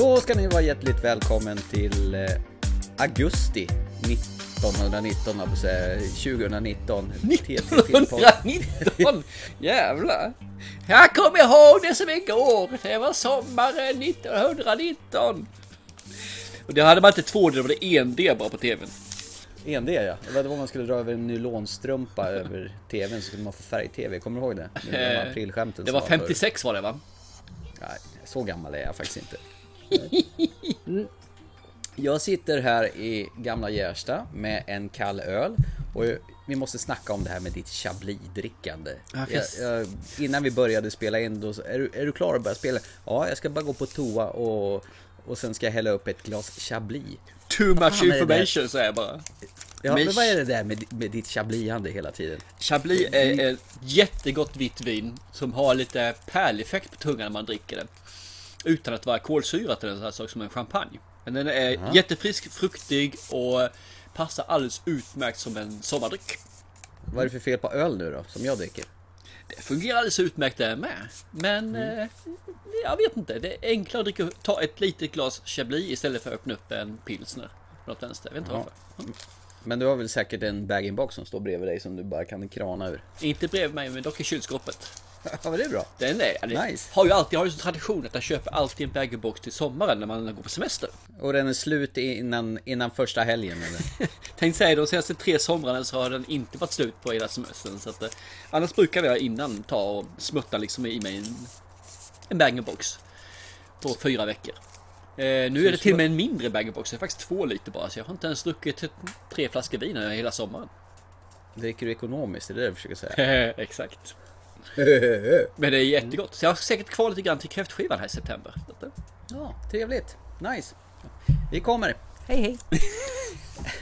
Då ska ni vara hjärtligt välkommen till eh, augusti 1919, höll jag säga, 2019. TT Filmpodden. 1919! Jävlar! Jag kommer ihåg det som igår. Det var sommaren 1919. Och det hade man inte 2D, det var det en D bara på tvn. En det ja. Det var då man skulle dra över en nylonstrumpa över tvn så skulle man få färg-tv. Kommer du ihåg det? Det, de aprilskämten Det var förr. 56 var det va? Nej, så gammal är jag faktiskt inte. Mm. Jag sitter här i gamla Gärsta med en kall öl och vi måste snacka om det här med ditt Chablis-drickande. Jag, innan vi började spela in då, så- är du, är du klar att börja spela? Ja, jag ska bara gå på toa och, och sen ska jag hälla upp ett glas Chablis. Too much information säger jag bara. Ja, Men- men vad är det där med, med ditt Chablis-ande hela tiden? Chablis är ett jättegott vitt vin som har lite pärleffekt på tungan när man dricker det. Utan att vara kolsyrat eller här sak som en champagne. Men den är jättefrisk, fruktig och passar alldeles utmärkt som en sommardryck. Vad är det för fel på öl nu då, som jag dricker? Det fungerar alldeles utmärkt det med. Men eh, jag vet inte. Det är enklare att dricka, ta ett litet glas Chablis istället för att öppna upp en pilsner. Något vänster. Jag vet inte Ja. varför. Men du har väl säkert en bag-in-box som står bredvid dig som du bara kan krana ur? Inte bredvid mig men dock i kylskåpet. Ja, men det är bra. Den är, det Nice. har ju alltid, har ju som tradition att jag köper alltid en baggerbox till sommaren när man går på semester. Och den är slut innan, innan första helgen eller? Tänkte säga de senaste tre somrarna så har den inte varit slut på hela semestern. Så att, eh, annars brukar jag innan ta och smutta liksom i mig en, en baggerbox på fyra veckor. Eh, nu är det till och med en mindre baggerbox, det är faktiskt två liter bara. Så jag har inte ens druckit tre flaskor vin hela sommaren. Dricker du ekonomiskt? Det är det du försöker säga. Exakt. Men det är jättegott. Så jag har säkert kvar lite grann till kräftskivan här i september. Ja, trevligt. Nice. Vi kommer. Hej hej.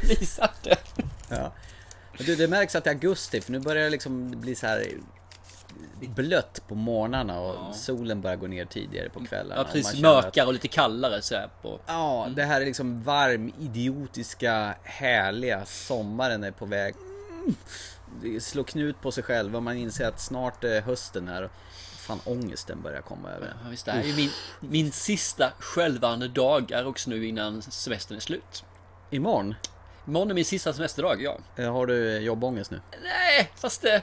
Visa det. Ja. Men Du, det märks att det är augusti för nu börjar det liksom bli så här blött på morgnarna och solen börjar gå ner tidigare på kvällarna. Ja, precis. känner att- Mörkare och lite kallare så här på. Ja, det här är liksom varm, idiotiska, härliga sommaren är på väg. Mm. Slår knut på sig själv och man inser att snart är hösten här. Fan, ångesten börjar komma över. Ja, visst, det här är min, min sista skälvande dag är också nu innan semestern är slut. Imorgon Imorgon är min sista semesterdag, ja. eh, har du jobbångest nu. Nej, fast det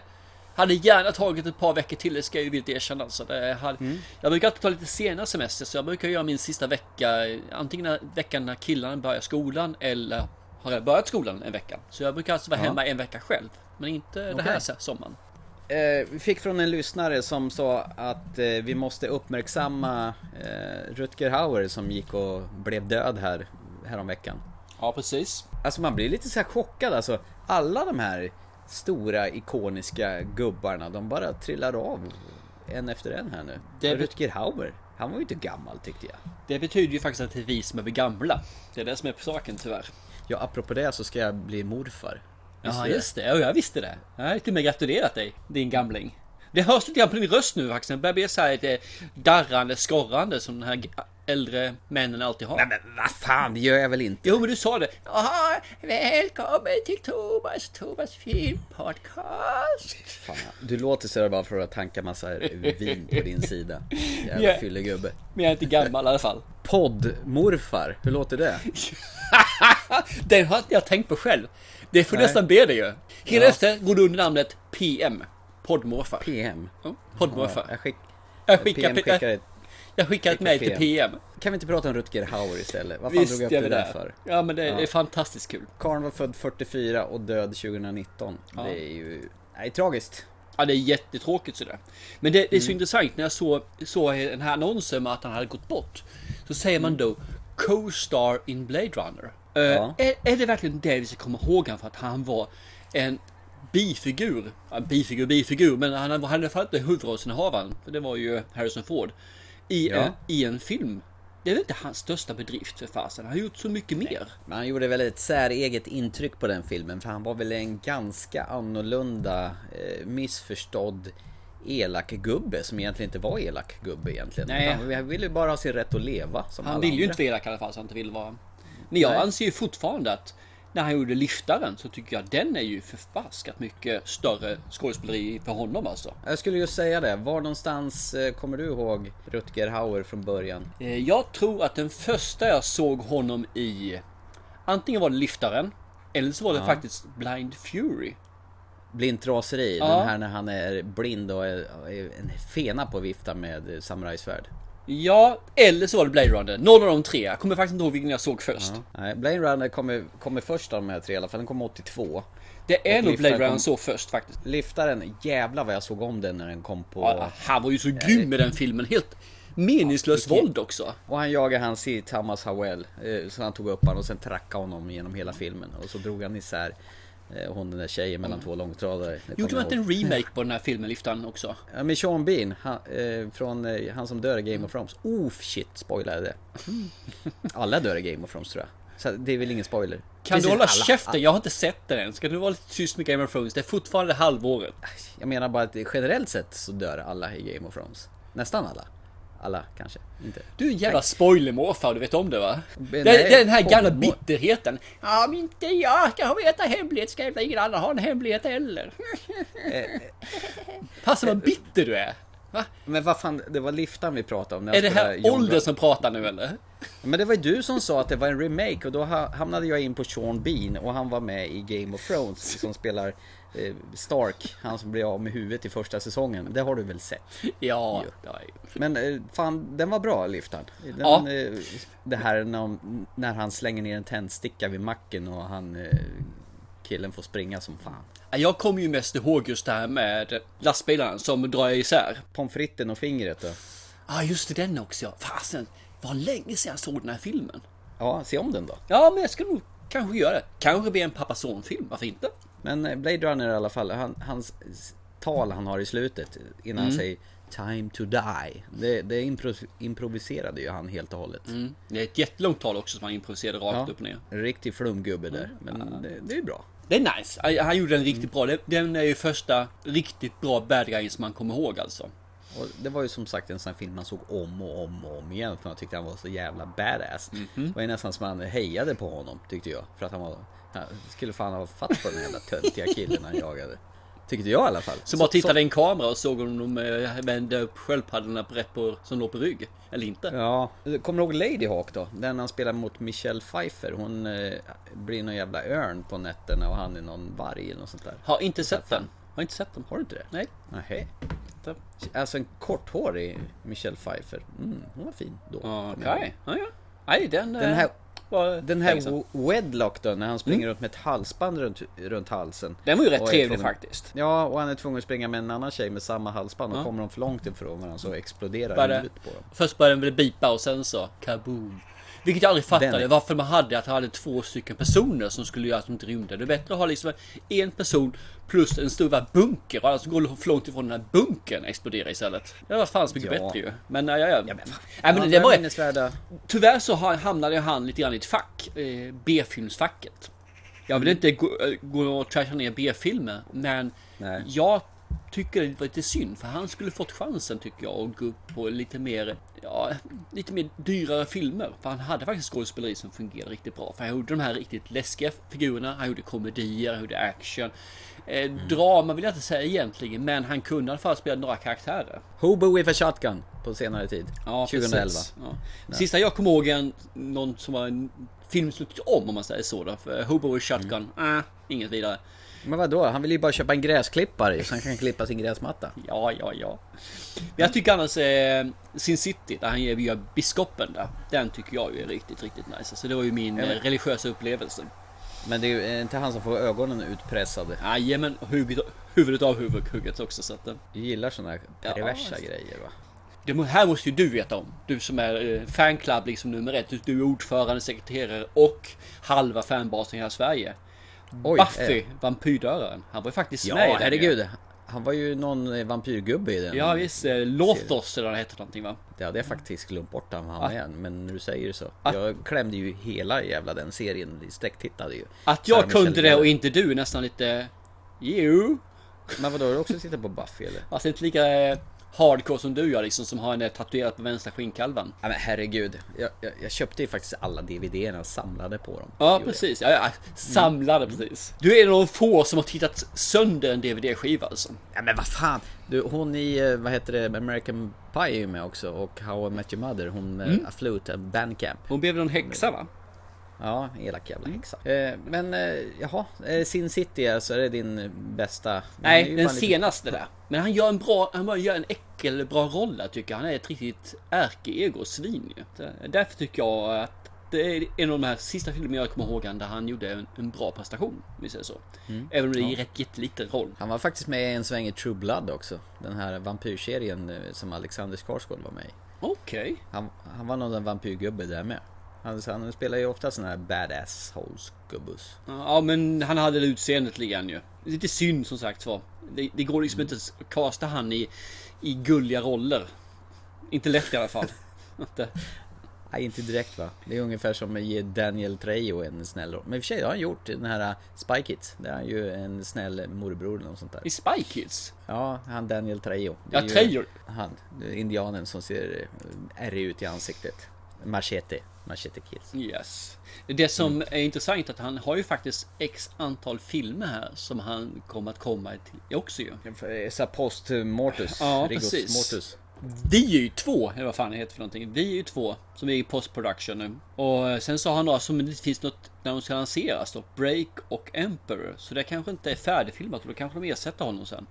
hade gärna tagit ett par veckor till, det ska jag ju villigt erkänna. Så det hade, Jag brukar alltid ta lite senare semester, så jag brukar göra min sista vecka antingen veckan när killarna börjar skolan eller har jag börjat skolan en vecka. Så jag brukar alltså vara Ja. hemma en vecka själv. Men inte den Okej. här sommaren. Eh, vi fick från en lyssnare som sa att eh, vi måste uppmärksamma eh, Rutger Hauer som gick och blev död här häromveckan. Ja, precis. Alltså man blir lite så här chockad alltså. Alla de här stora ikoniska gubbarna, de bara trillar av en efter en här nu. Det Rutger Hauer, han var ju inte gammal tyckte jag. Det betyder ju faktiskt att det är vi som är gamla. Det är det som är på saken tyvärr. Ja, apropå det så ska jag bli morfar. Ja, just det. Ja, jag visste det. Jag har till och med gratulerat dig, din gamling. Det hörs lite grann på din röst nu faktiskt. Det börjar bli så här lite darrande, skorrande som den här äldre männen alltid har. Nej men vad fan, det gör jag väl inte? Jo, men du sa det. Jaha, välkommen till Thomas, Thomas filmpodcast. Fan, du låter sådär bara för att tanka massa vin på din sida. Jävla Ja. fyllegubbe. Men jag är inte gammal i alla fall. Poddmorfar, hur låter det? Den har inte jag tänkt på själv. Det får Nej. nästan be det ju. Hela Ja. efter går du under namnet PM. Poddmorfar. PM. Ja, Poddmorfar. Jag skick, Jag skickar, PM skickar ett, jag skickar ett mejl till PM. Kan vi inte prata om Rutger Hauer istället? Vad fan Visst drog jag upp det där det. för? Ja men det Ja. är fantastiskt kul. Karln var född 44 och död 2019. Ja. Det är ju... Nej, tragiskt. Ja det är jättetråkigt sådär. Men det, det är så Mm. intressant när jag såg, såg den här annonsen med att han hade gått bort. Så säger man då Co-star in Blade Runner. Eh, Ja. är, är det verkligen det vi ska komma ihåg han för att han var en bifigur? Ja, bifigur, bifigur, men han han hade i alla fall inte huvudrollsinnehavaren. För det var ju Harrison Ford. I, Ja. en, I en film. Det är väl inte hans största bedrift för fasen. Han har gjort så mycket mer. Men han gjorde väl ett säreget intryck på den filmen för han var väl en ganska annorlunda, eh, missförstådd elak gubbe som egentligen inte var elak gubbe egentligen. Nej. Han, han ville ju bara ha sin rätt att leva Han vill ju inte vara elak i alla fall så han inte vill vara. Men jag Nej. anser ju fortfarande att när han gjorde Liftaren så tycker jag den är ju förbaskat mycket större skådespeleri för honom alltså. Jag skulle just säga det. Var någonstans eh, kommer du ihåg Rutger Hauer från början? Eh, Jag tror att den första jag såg honom i Antingen var det Liftaren Eller så var det faktiskt Blind Fury Blint raseri, Ja. den här när han är blind och är en fena på att vifta med samurajsvärd. Ja, eller så var det Blade Runner Någon av de tre, jag kommer faktiskt inte ihåg vilken jag såg först Nej, Blade Runner kommer, kommer först av de här tre i alla fall. Den kom 82. Det är nog Blade Runner kom- så först faktiskt Liftaren, jävlar vad jag såg om den när den kom på... ja, Han var ju så grym med den filmen, helt meningslös våld också Och han jagade han C. Thomas Howell. eh, Så han tog upp honom och sen trackade honom genom hela filmen. Och så drog han isär hon den där tjejen mellan två långtradare. Gjorde man inte en remake på den här filmen, Liftaren också? Ja, med Sean Bean, han, eh, från eh, han som dör i Game of Thrones. Oh shit, spoilade det. Alla dör i Game of Thrones tror jag. Så det är väl ingen spoiler. Kan Precis du hålla alla- käften? Jag har inte sett den än. Ska du vara lite tyst med Game of Thrones? Det är fortfarande halvåret. Jag menar bara att generellt sett så dör alla i Game of Thrones. Nästan alla. Alla kanske, inte. Du är en jävla spoilermorfar, du vet om det va? Det, nej, det är den här gamla bitterheten. Ja, men inte jag ska veta hemlighet ska ingen annan ha en hemlighet heller. Passa vad bitter du är. Va? Men vad fan, det var liftan vi pratade om. när Är det här åldern som pratar nu eller? Men det var ju du som sa att det var en remake och då ha- hamnade jag in på Sean Bean och han var med i Game of Thrones som spelar eh, Stark, han som blir av med huvudet i första säsongen. Det har du väl sett? Ja, ja. Men eh, fan, den var bra Liftan. Den, Ja. eh, det här när, när han slänger ner en tändsticka vid macken och han eh, killen får springa som fan. Jag kommer ju mest ihåg just det här med lastbilarna som drar isär. Pommes fritesen och fingret då. Ja, ah, just det, den också. Fasen, vad länge sedan jag såg den här filmen. Ja, se om den då. Ja, men jag ska nog kanske göra det. Kanske bli en pappa son-film, varför inte? Men eh, Blade Runner i alla fall, han, hans tal han har i slutet innan Mm. han säger Time to die. Det, det impro, improviserade ju han helt och hållet. Mm. Det är ett jättelångt tal också som han improviserade rakt Ja, upp och ner. en riktig flumgubbe där. Men det, det är bra. Det är nice. Han- gjorde den riktigt bra. Den är ju första riktigt bra bad guyen som man kommer ihåg alltså. Och det var ju som sagt en sån här film man såg om och om och om igen för man tyckte han var så jävla badass. Det var ju nästan som man hejade på honom tyckte jag. För att han var... Han skulle fan ha fatt på den jävla töntiga killen han jagade. Tyckte jag i alla fall. Så bara tittade i en kamera och såg om de eh, vände upp sköldpaddorna på rätt på, som låg på rygg. Eller inte. Ja, kommer du ihåg Lady Hawk då? Den han spelar mot Michelle Pfeiffer. Hon eh, blir någon jävla örn på nätterna och han är någon varg eller något sånt där. Har inte sett den. Har inte sett den. Har du inte det? Nej. Nej. Alltså en korthårig Michelle Pfeiffer. Mm, hon var fin då. Okej. jag ihåg. Ja, ja. Nej, den, Den här, den här Wedlock då, när han springer runt med ett halsband runt, runt halsen. Den var ju rätt trevlig tvungen- faktiskt. Ja, och han är tvungen att springa med en annan tjej med samma halsband och Ja. kommer de för långt ifrån varandra så exploderar Bara- huvudet på dem. Först började den väl bipa och sen så kaboom. Vilket jag aldrig fattade Den- varför man hade att han hade två stycken personer som skulle göra att de inte rymde. Det är bättre att ha liksom en person plus en stor bunker och alla som går för långt ifrån den här bunkern exploderar istället. Det var så mycket Ja. bättre ju. Men ja, ja, ja. men Nej, men det var. Tyvärr så ha- hamnade han lite grann i ett fack. Eh, B-filmsfacket. Jag vill inte gå, eh, gå och trasha ner B-filmer. Men Nej. jag tycker det var lite synd. För han skulle fått chansen tycker jag. Att gå upp på lite mer, ja, lite mer dyrare filmer. För han hade faktiskt skådespeleri som fungerade riktigt bra. För han gjorde de här riktigt läskiga figurerna. Han gjorde komedier, han gjorde action. Eh, Drama vill jag inte säga egentligen. Men han kunde i alla fall spela några karaktärer. Hobo with a shotgun på senare tid. Ja, 2011. precis. Ja. Sista jag kommer ihåg är någon som var en film som tyckte om om man säger så då. För Hobo with Shotgun, Mm. äh, inget vidare. Men vad då? Han vill ju bara köpa en gräsklippare så han kan klippa sin gräsmatta. Ja, ja, ja. Men jag tycker annars eh, Sin City, där han ger via biskopen där. Den tycker jag ju är riktigt, riktigt nice. Så det var ju min eh, religiösa upplevelse. Men det är ju inte han som får ögonen utpressade. Jajamän, huvudet, huvudet av huvudhugget också. Så att, eh, Du gillar såna här perversa Ja, grejer va? det här måste ju du veta om. Du som är eh, fanclub liksom nummer ett. Du, du är ordförande, sekreterare och halva fanbasen i hela Sverige. Oj, Buffy, eh, vampyrdöraren. Han var ju faktiskt med i Ja, den herregud. Han var ju någon eh, vampyrgubbe i den. Ja visst, eh, Lothos eller vad det hette någonting va? Det hade jag faktiskt glömt bort han var Ah. med Men när du säger så. Ah. Jag klämde ju hela jävla den serien. Sträcktittade ju. Att jag Michelle kunde det och inte du nästan lite... Jo. Men vadå, har du också tittat på Buffy eller? Alltså inte lika eh, hardcore som du gör liksom, som har henne tatuerat på vänstra skinnkalvan. Ja, men herregud, jag, jag, jag köpte ju faktiskt alla DVD-erna och samlade på dem. Ja, precis. Ja, ja, samlade precis. Du är en av de få som har tittat sönder en DVD-skiva alltså. Ja men vad fan! Du, hon i, eh, vad heter det, American Pie är ju med också och How I Met Your Mother, hon mm. Mm. Afloat, Bandcamp. Hon blev någon häxa va? Ja, elak jävla häxa. Eh, men eh, jaha, eh, Sin City alltså, är det din bästa? Nej, den bara lite- senaste där. Men han gör en bra, han gör en äckelbra roll där tycker jag. Han är ett riktigt ärke-ego-svin ju. Det- Därför tycker jag att det är en av de här sista filmerna jag kommer ihåg där han gjorde en, en bra prestation. Om vi säger så. Även om det är en rätt jätteliten roll. Han var faktiskt med i en sväng i True Blood också. Den här vampyrserien eh, som Alexander Skarsgård var med i. Okej. Han, han var nog en vampyrgubbe där med. Han, han spelar ju ofta såna här badass holes gubbus. Ja men han hade det utseendet lite grann ju. Lite synd som sagt var. Det, det går liksom inte att kasta han i, i gulliga roller. Inte lätt i alla fall. Inte- Nej, inte direkt va. Det är ungefär som att ge Daniel Trejo en snäll roll. Men i och för sig det har han gjort i den här uh, Spy Kids. Det är han ju en snäll morbror eller något sånt där. I Spy Kids? Ja, han Daniel Trejo. Det Ja, Trejo. Han, indianen som ser eh, ärrig ut i ansiktet. Machete. Machete Kills. Yes. Det som är intressant är att han har ju faktiskt x antal filmer här som han kommer att komma till också ju. Så post mortus. Ja, Rigos precis. mortus. Vi är ju två, eller vad fan det heter för någonting. Vi är ju två som är i postproduktion nu. Och sen så har han några som det finns något när de ska lanseras då. Break och Emperor. Så det kanske inte är färdigfilmat och då kanske de ersätter honom sen.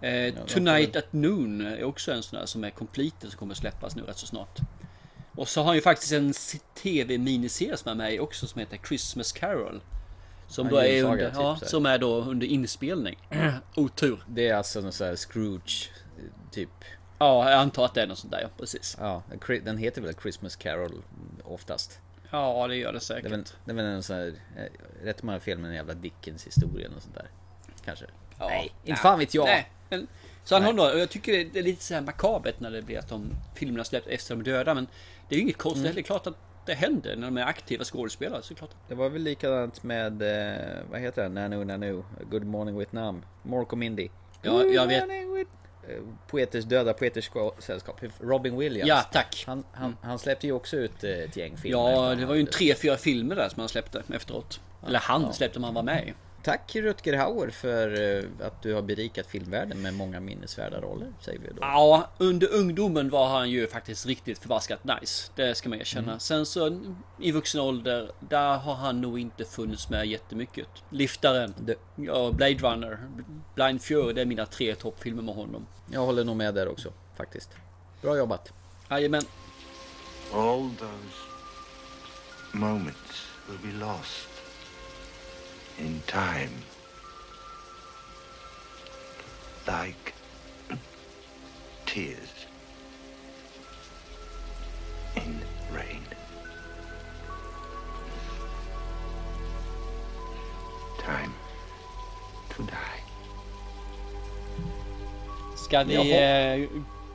Eh, de Tonight at Noon är också en sån där som är complete som kommer släppas nu rätt så snart. Och så har han ju faktiskt en tv-miniserie som är med i också som heter Christmas Carol. Som Ja, då är under, typ ja, som är då under inspelning. Otur. Det är alltså någon sån här Scrooge typ. Ja, jag antar att det är något sånt där ja, precis. Ja, den heter väl Christmas Carol oftast. Ja, det gör det Det är säkert. väl, det är väl en sån här, eh, rätt många filmer med en jävla Dickens historia och sånt där. Kanske. Ja. Nej, inte fan vet jag. Nej, men, så han har och jag tycker det är- det lite så här makabert när det blir att de filmerna släpps efter de döda. Men det är ju inget konstigt. Mm. Det är klart att det händer när de är aktiva skådespelare såklart. Det var väl likadant med, eh, vad heter den? Nanu Nanu, Good Morning Vietnam, Mork och Mindy. Ja, jag vet. Eh, Poeters döda poeters ska- sällskap, Robin Williams. Ja, tack. Han, han, han släppte ju också ut eh, ett gäng filmer. Ja, det var ju en tre, fyra filmer där som han släppte efteråt. Eller han Ja. släppte om han var med. Tack Rutger Hauer för eh, att du har berikat filmvärlden med många minnesvärda roller, säger vi då. Ja, under ungdomen var han ju faktiskt riktigt förbaskat nice. Det ska man erkänna. Mm. Sen så i vuxen ålder, där har han nog inte funnits med jättemycket. Liftaren, Det, ja, Blade Runner, Blind Fury, det är mina tre toppfilmer med honom. jag håller nog med där också, faktiskt. Bra jobbat. Jajamän. All those moments will be lost in time. Like tears in rain. Time to die. Ska vi eh,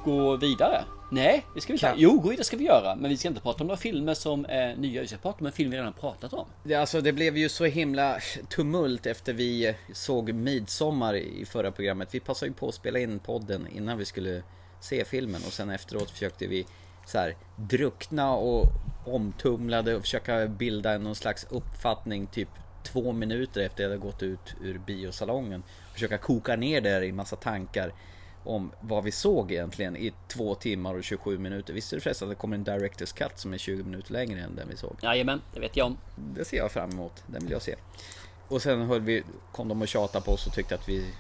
gå vidare? Nej, det ska vi inte. Kan- Jo, vidare ska vi göra. Men vi ska inte prata om några filmer som är nya. Vi ska prata om en film vi redan pratat om. Det, alltså, det blev ju så himla tumult efter vi eh, såg Midsommar i förra programmet. Vi passade ju på att spela in podden innan vi skulle se filmen och sen efteråt försökte vi så här druckna och omtumlade och försöka bilda någon slags uppfattning typ två minuter efter jag hade gått ut ur biosalongen. Försöka koka ner det i massa tankar om vad vi såg egentligen i två timmar och 27 minuter. Visste du förresten att det kommer en Directors Cut som är 20 minuter längre än den vi såg? Jajamän, det vet jag om. Det ser jag fram emot. Den vill jag se. Och sen höll vi, kom de och tjatade på oss och tyckte att vi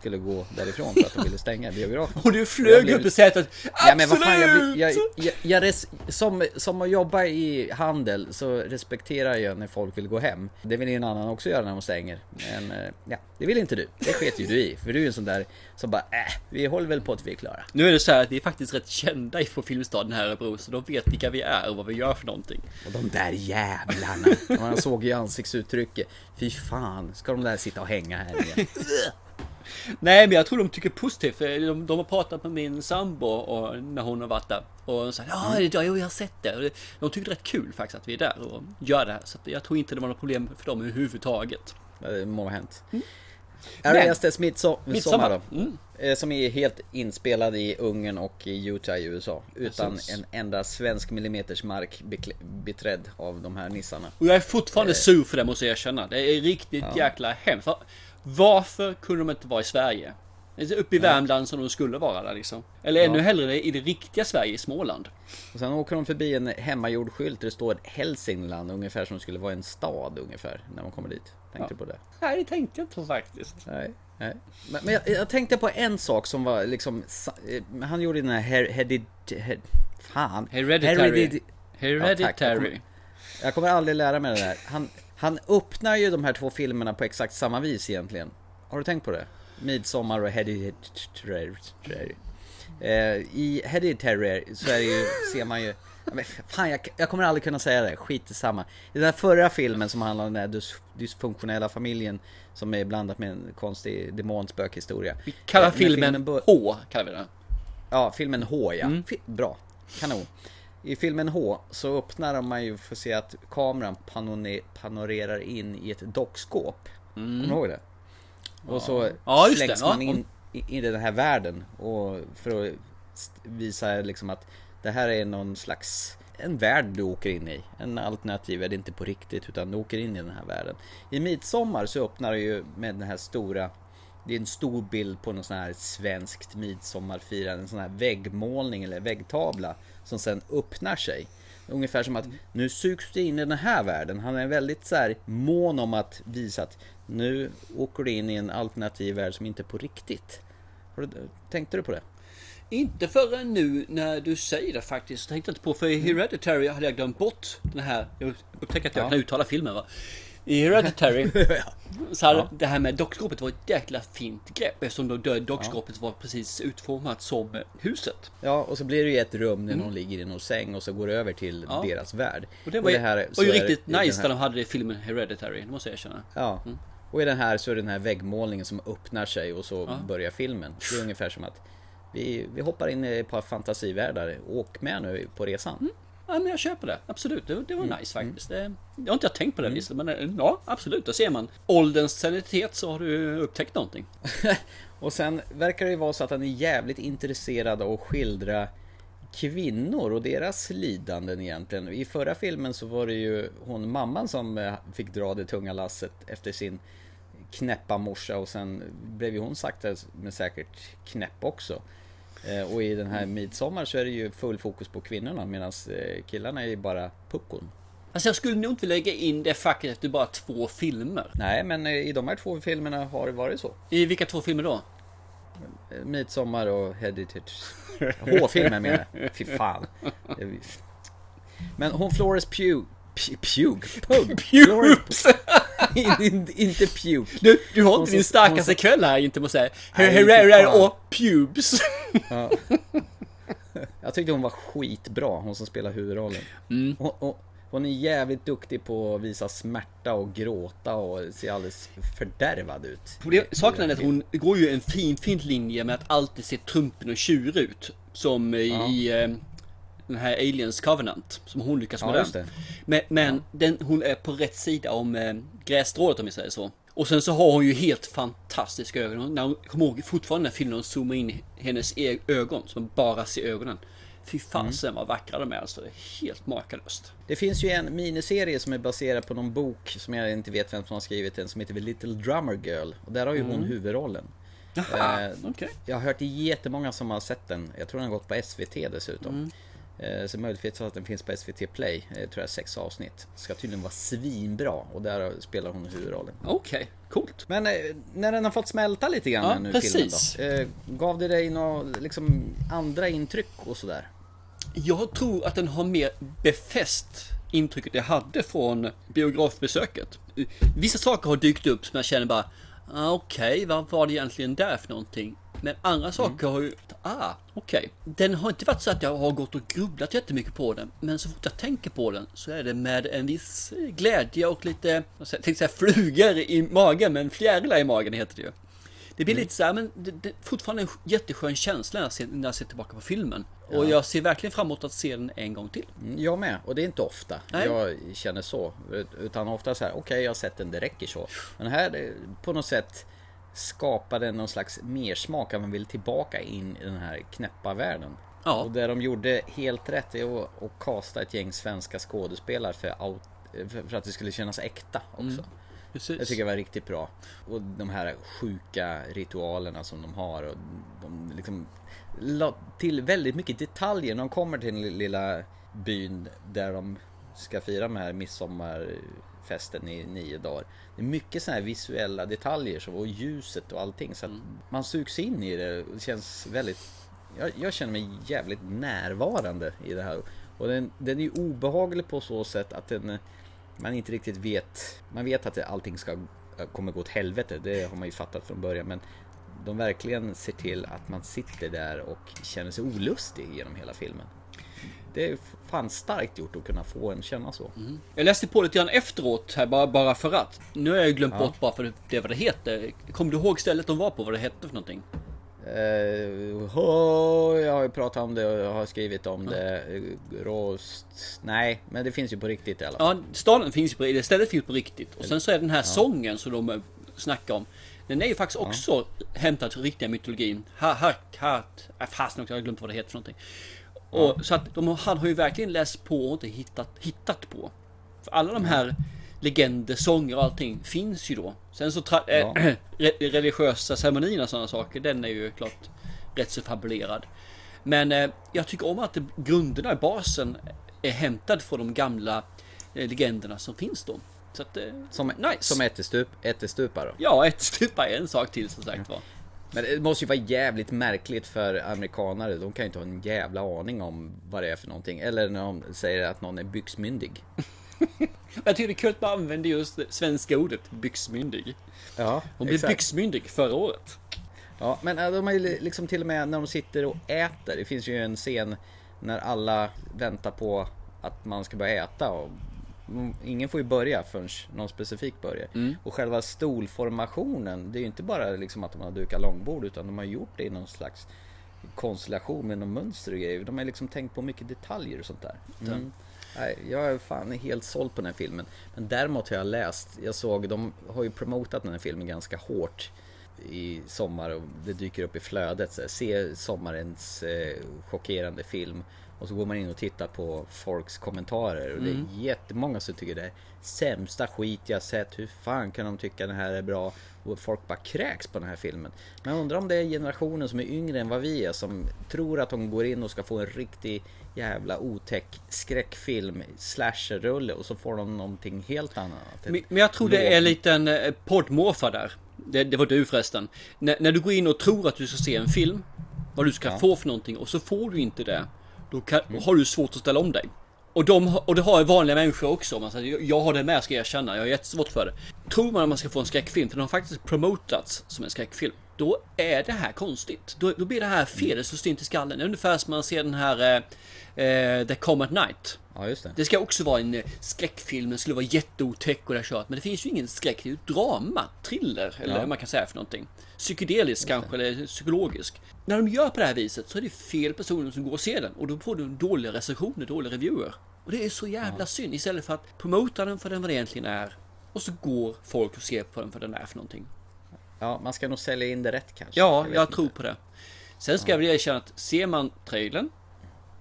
skulle gå därifrån för att de ville stänga biografen. Och du flög blev- upp i sätet. Ja men vad Absolut! fan, jag, blir- jag, jag, jag res, som, som att jobba i handel så respekterar jag när folk vill gå hem. Det vill ju en annan också göra när de stänger. Men eh, ja, det vill inte du. Det sket ju du i. För du är ju en sån där som bara, äh, vi håller väl på att vi är klara. Nu är det så här att vi är faktiskt rätt kända på Filmstaden här i Örebro. Så de vet vilka vi är och vad vi gör för någonting. Och de där jävlarna. Man såg ju ansiktsuttrycket. Fy fan, ska de där sitta och hänga här igen? Nej men jag tror de tycker positivt. För de, de har pratat med min sambo och, när hon har varit där. Och de sa ja, ja, jo, jag har sett det. De tyckte det är rätt kul faktiskt att vi är där och gör det här. Så jag tror inte det var något problem för dem överhuvudtaget. Det må ha hänt. Men- Astes Midsommar Midsommar. då. Mm. Eh, Som är helt inspelad i Ungern och i Utah i USA. Utan Precis. en enda svensk millimeters mark beträdd av de här nissarna. Och jag är fortfarande sur för det måste jag erkänna. Det är riktigt jäkla hemskt. Va- Varför kunde de inte vara i Sverige? Alltså Uppe i Värmland som de skulle vara där liksom. Eller ännu hellre i det riktiga Sverige, i Småland. Och sen åker de förbi en hemmagjord skylt där det står Hälsingland ungefär som det skulle vara en stad ungefär när man kommer dit. Tänkte du på det? Nej, det tänkte jag inte faktiskt. Nej. Nej. Men, men jag, jag tänkte på en sak som var liksom eh, Han gjorde den här her, heredit, her, Fan Hereditary. Heredit- Hereditary. Jag kommer aldrig lära mig det där. Han, han öppnar ju de här två filmerna på exakt samma vis egentligen. Har du tänkt på det? Midsommar och Hereditary. Eh, I Hereditary så är det ju, ser man ju... Men fan, jag, jag kommer aldrig kunna säga det. Skit i samma. I den här förra filmen som handlar om den här dys, dysfunktionella familjen som är blandat med en konstig demonspökhistoria. Vi kallar Eh, filmen bör- H, kallar vi den. Ja, filmen H ja. Mm. Bra. Kanon. I filmen H så öppnar man ju för att se att kameran panorerar in i ett dockskåp. Kommer du ihåg det? Och så Mm. Ja, slängs det. Ja. man in i, i den här världen och för att visa liksom att det här är någon slags en värld du åker in i. En alternativ är det inte på riktigt utan du åker in i den här världen. I Midsommar så öppnar det ju med den här stora det är en stor bild på någon sån här svenskt midsommarfirande, en sån här väggmålning eller väggtavla som sen öppnar sig. Ungefär som att nu sugs du in i den här världen. Han är väldigt så här mån om att visa att nu åker du in i en alternativ värld som inte är på riktigt. Tänkte du på det? Inte förrän nu när du säger det faktiskt. Tänkte jag inte på för i Hereditary hade jag glömt bort den här. Jag upptäckte att jag Ja. kan uttala filmen va. I Hereditary så hade det här med dockskåpet var ett jäkla fint grepp eftersom då dockskåpet var precis utformat som huset. Ja, och så blir det ju ett rum när någon ligger i någon säng och så går det över till Ja. deras värld. Och det var, ju- här- var ju det- riktigt i den nice här- när de hade det i filmen Hereditary, det måste jag erkänna. Ja. Och i den här så är det den här väggmålningen som öppnar sig och så Ja. börjar filmen. Det är ungefär som att vi, vi hoppar in i ett par fantasivärldar. Åk med nu på resan. Ja, men jag köper det. Absolut, det, det var Mm. nice faktiskt. Det, jag har inte tänkt på det viset, men eh, ja, absolut. Då ser man. Ålderns sanitet så har du upptäckt någonting. Och sen verkar det ju vara så att han är jävligt intresserad av att skildra kvinnor och deras lidanden egentligen. I förra filmen så var det ju hon mamman som eh, fick dra det tunga lasset efter sin knäppa morsa och sen blev ju hon sakta men säkert knäpp också. Eh, Och i den här midsommar så är det ju full fokus på kvinnorna medan killarna är ju bara puckon. Alltså jag skulle nog inte lägga in det facket efter bara två filmer. Nej men eh, i de här två filmerna har det varit så. I vilka två filmer då? Eh, Midsommar och Heritage. H-filmen menar jag. Fy fan. Det är- Men hon Florence Pugh... P- Pugh? Pugh? Pubes! In- inte Pugh. Du, du har inte din starkaste kväll här inte måste jag säga. Herrera och pubes. Ja. Jag tyckte hon var skitbra, hon som spelar huvudrollen. Mm. Hon, hon, hon är jävligt duktig på att visa smärta och gråta och ser alldeles fördärvad ut. Det- Saken är att hon går ju en fin, fin linje med att alltid se trumpen och tjur ut. Som i eh, den här Aliens Covenant. Som hon lyckas med Ja, den. Men, men den, hon är på rätt sida om eh, grässtrået om vi säger så. Och sen så har hon ju helt fantastiska ögon. När hon kommer ihåg fortfarande när filmen zoomar in hennes e- ögon. Man bara ser ögonen. Fy fasen vad vackra de är alltså. Det är helt makalöst. Det finns ju en miniserie som är baserad på någon bok som jag inte vet vem som har skrivit den som heter The Little Drummer Girl. Och där har ju hon huvudrollen. Jaha, Eh, okej. Jag har hört jättemånga som har sett den. Jag tror den har gått på SVT dessutom. Mm. Eh, Så möjligtvis att den finns på SVT Play. Jag tror jag sex avsnitt. Ska tydligen vara svinbra och där spelar hon huvudrollen. Okej, coolt. Men eh, när den har fått smälta lite grann Ja, nu precis. filmen då. eh, Gav det dig några liksom andra intryck och sådär? Jag tror att den har mer befäst intrycket jag hade från biografbesöket. Vissa saker har dykt upp som jag känner bara, ah, okej, vad var det egentligen där för någonting? Men andra saker har ju, ah, okej. Den har inte varit så att jag har gått och grubblat jättemycket på den. Men så fort jag tänker på den så är det med en viss glädje och lite, jag tänkte säga flugor i magen, men fjärilar i magen heter det ju. Det blir lite så här, men det, det, fortfarande en jätteskön känsla när jag, ser, när jag ser tillbaka på filmen. Och jag ser verkligen fram emot att se den en gång till. Mm, Jag med, och det är inte ofta Nej. jag känner så. Utan ofta så här, okej jag har sett den, det räcker så. Men här, på något sätt, skapade någon slags mersmak att man vill tillbaka in i den här knäppa världen. Ja. Och det de gjorde helt rätt är att, att kasta ett gäng svenska skådespelare för, out, för att det skulle kännas äkta också. Precis. Jag tycker det var riktigt bra. Och de här sjuka ritualerna som de har. Och de liksom la till väldigt mycket detaljer när de kommer till den lilla byn där de ska fira med här midsommarfesten i nio dagar. Det är mycket sådana här visuella detaljer och ljuset och allting. Så att man sugs in i det och det känns väldigt... Jag, jag känner mig jävligt närvarande i det här. Och den, den är ju obehaglig på så sätt att den man inte riktigt vet. Man vet att allting ska, kommer gå åt helvete. Det har man ju fattat från början. Men de verkligen ser till att man sitter där och känner sig olustig genom hela filmen. Det är fan starkt gjort att kunna få en känna så. Jag läste på lite grann efteråt här bara, bara för att. Nu har jag glömt bort bara för det, vad det heter. Kommer du ihåg stället de var på? Vad det hette för någonting? Eh, hå, jag har ju pratat om det och jag har skrivit om det. Eh, Rost... Nej, men det finns ju på riktigt i alla fall. Ja, staden finns ju på det stället finns på riktigt. Och sen så är den här sången som de eh, snackar om. Den är ju faktiskt också hämtad från riktiga mytologin. Ha, ha, ha, äh, fasen också, jag har glömt vad det heter för någonting. Och, Så att de, han har ju verkligen läst på och inte hittat, hittat på. För alla de här legender, sånger och allting finns ju då. Sen så tra- Ja. äh, re- religiösa ceremonierna och sådana saker, den är ju klart rätt så fabulerad. Men eh, jag tycker om att grunderna basen är hämtad från de gamla eh, legenderna som finns då. Så att, eh, Som, nice. som ättestup, ättestupa då. Ja, ett stupa är en sak till som sagt var. Men det måste ju vara jävligt märkligt för amerikanare. De kan ju inte ha en jävla aning om vad det är för någonting. Eller när de säger att någon är byxmyndig. Jag tycker det är kul att man använder just det svenska ordet byxmyndig. Ja, Hon blev byxmyndig förra året. Ja, men äh, de ju liksom till och med när de sitter och äter. Det finns ju en scen när alla väntar på att man ska börja äta. Och ingen får ju börja förrän någon specifik börjar. Och själva stolformationen, det är ju inte bara liksom att de har dukat långbord utan de har gjort det i någon slags konstellation med någon mönster och grejer. De har liksom tänkt på mycket detaljer och sånt där. Mm. Nej, jag är fan helt såld på den här filmen. Men däremot har jag läst, jag såg, de har ju promotat den här filmen ganska hårt i sommar och det dyker upp i flödet. Så här, se sommarens eh, chockerande film. Och så går man in och tittar på folks kommentarer och det är jättemånga som tycker det är sämsta skit jag sett. Hur fan kan de tycka den här är bra? Och folk bara kräks på den här filmen. Men jag undrar om det är generationen som är yngre än vad vi är som tror att de går in och ska få en riktig jävla otäck skräckfilm, slasherrulle och så får de någonting helt annat. Men men jag tror det är en liten eh, poddmorfar där. Det, det var du förresten. När, när du går in och tror att du ska se en film. Vad du ska få för någonting och så får du inte det. Då kan, har du svårt att ställa om dig. Och, de, och det har vanliga människor också. Man säger, jag- jag har det med ska jag erkänna. Jag har jättesvårt för det. Tror man att man ska få en skräckfilm, för den har faktiskt promotats som en skräckfilm. Då är det här konstigt. Då, då blir det här fel, det står stint i skallen. Det är ungefär som man ser den här eh, eh, The at Night. Ja, just det. Det ska också vara en eh, skräckfilm, den skulle vara jätteotäck och det kört. Men det finns ju ingen skräck, det är ju drama, thriller eller Ja. vad man kan säga för någonting. Psykedelisk kanske, eller psykologisk. När de gör på det här viset så är det fel personer som går och ser den och då får du dåliga recensioner, dåliga reviewer. Och det är så jävla synd istället för att promota den för den vad det egentligen är. Och så går folk och ser på den för den är för någonting. Ja, man ska nog sälja in det rätt kanske. Ja, jag inte. tror på det. Sen ska jag väl erkänna att ser man trailern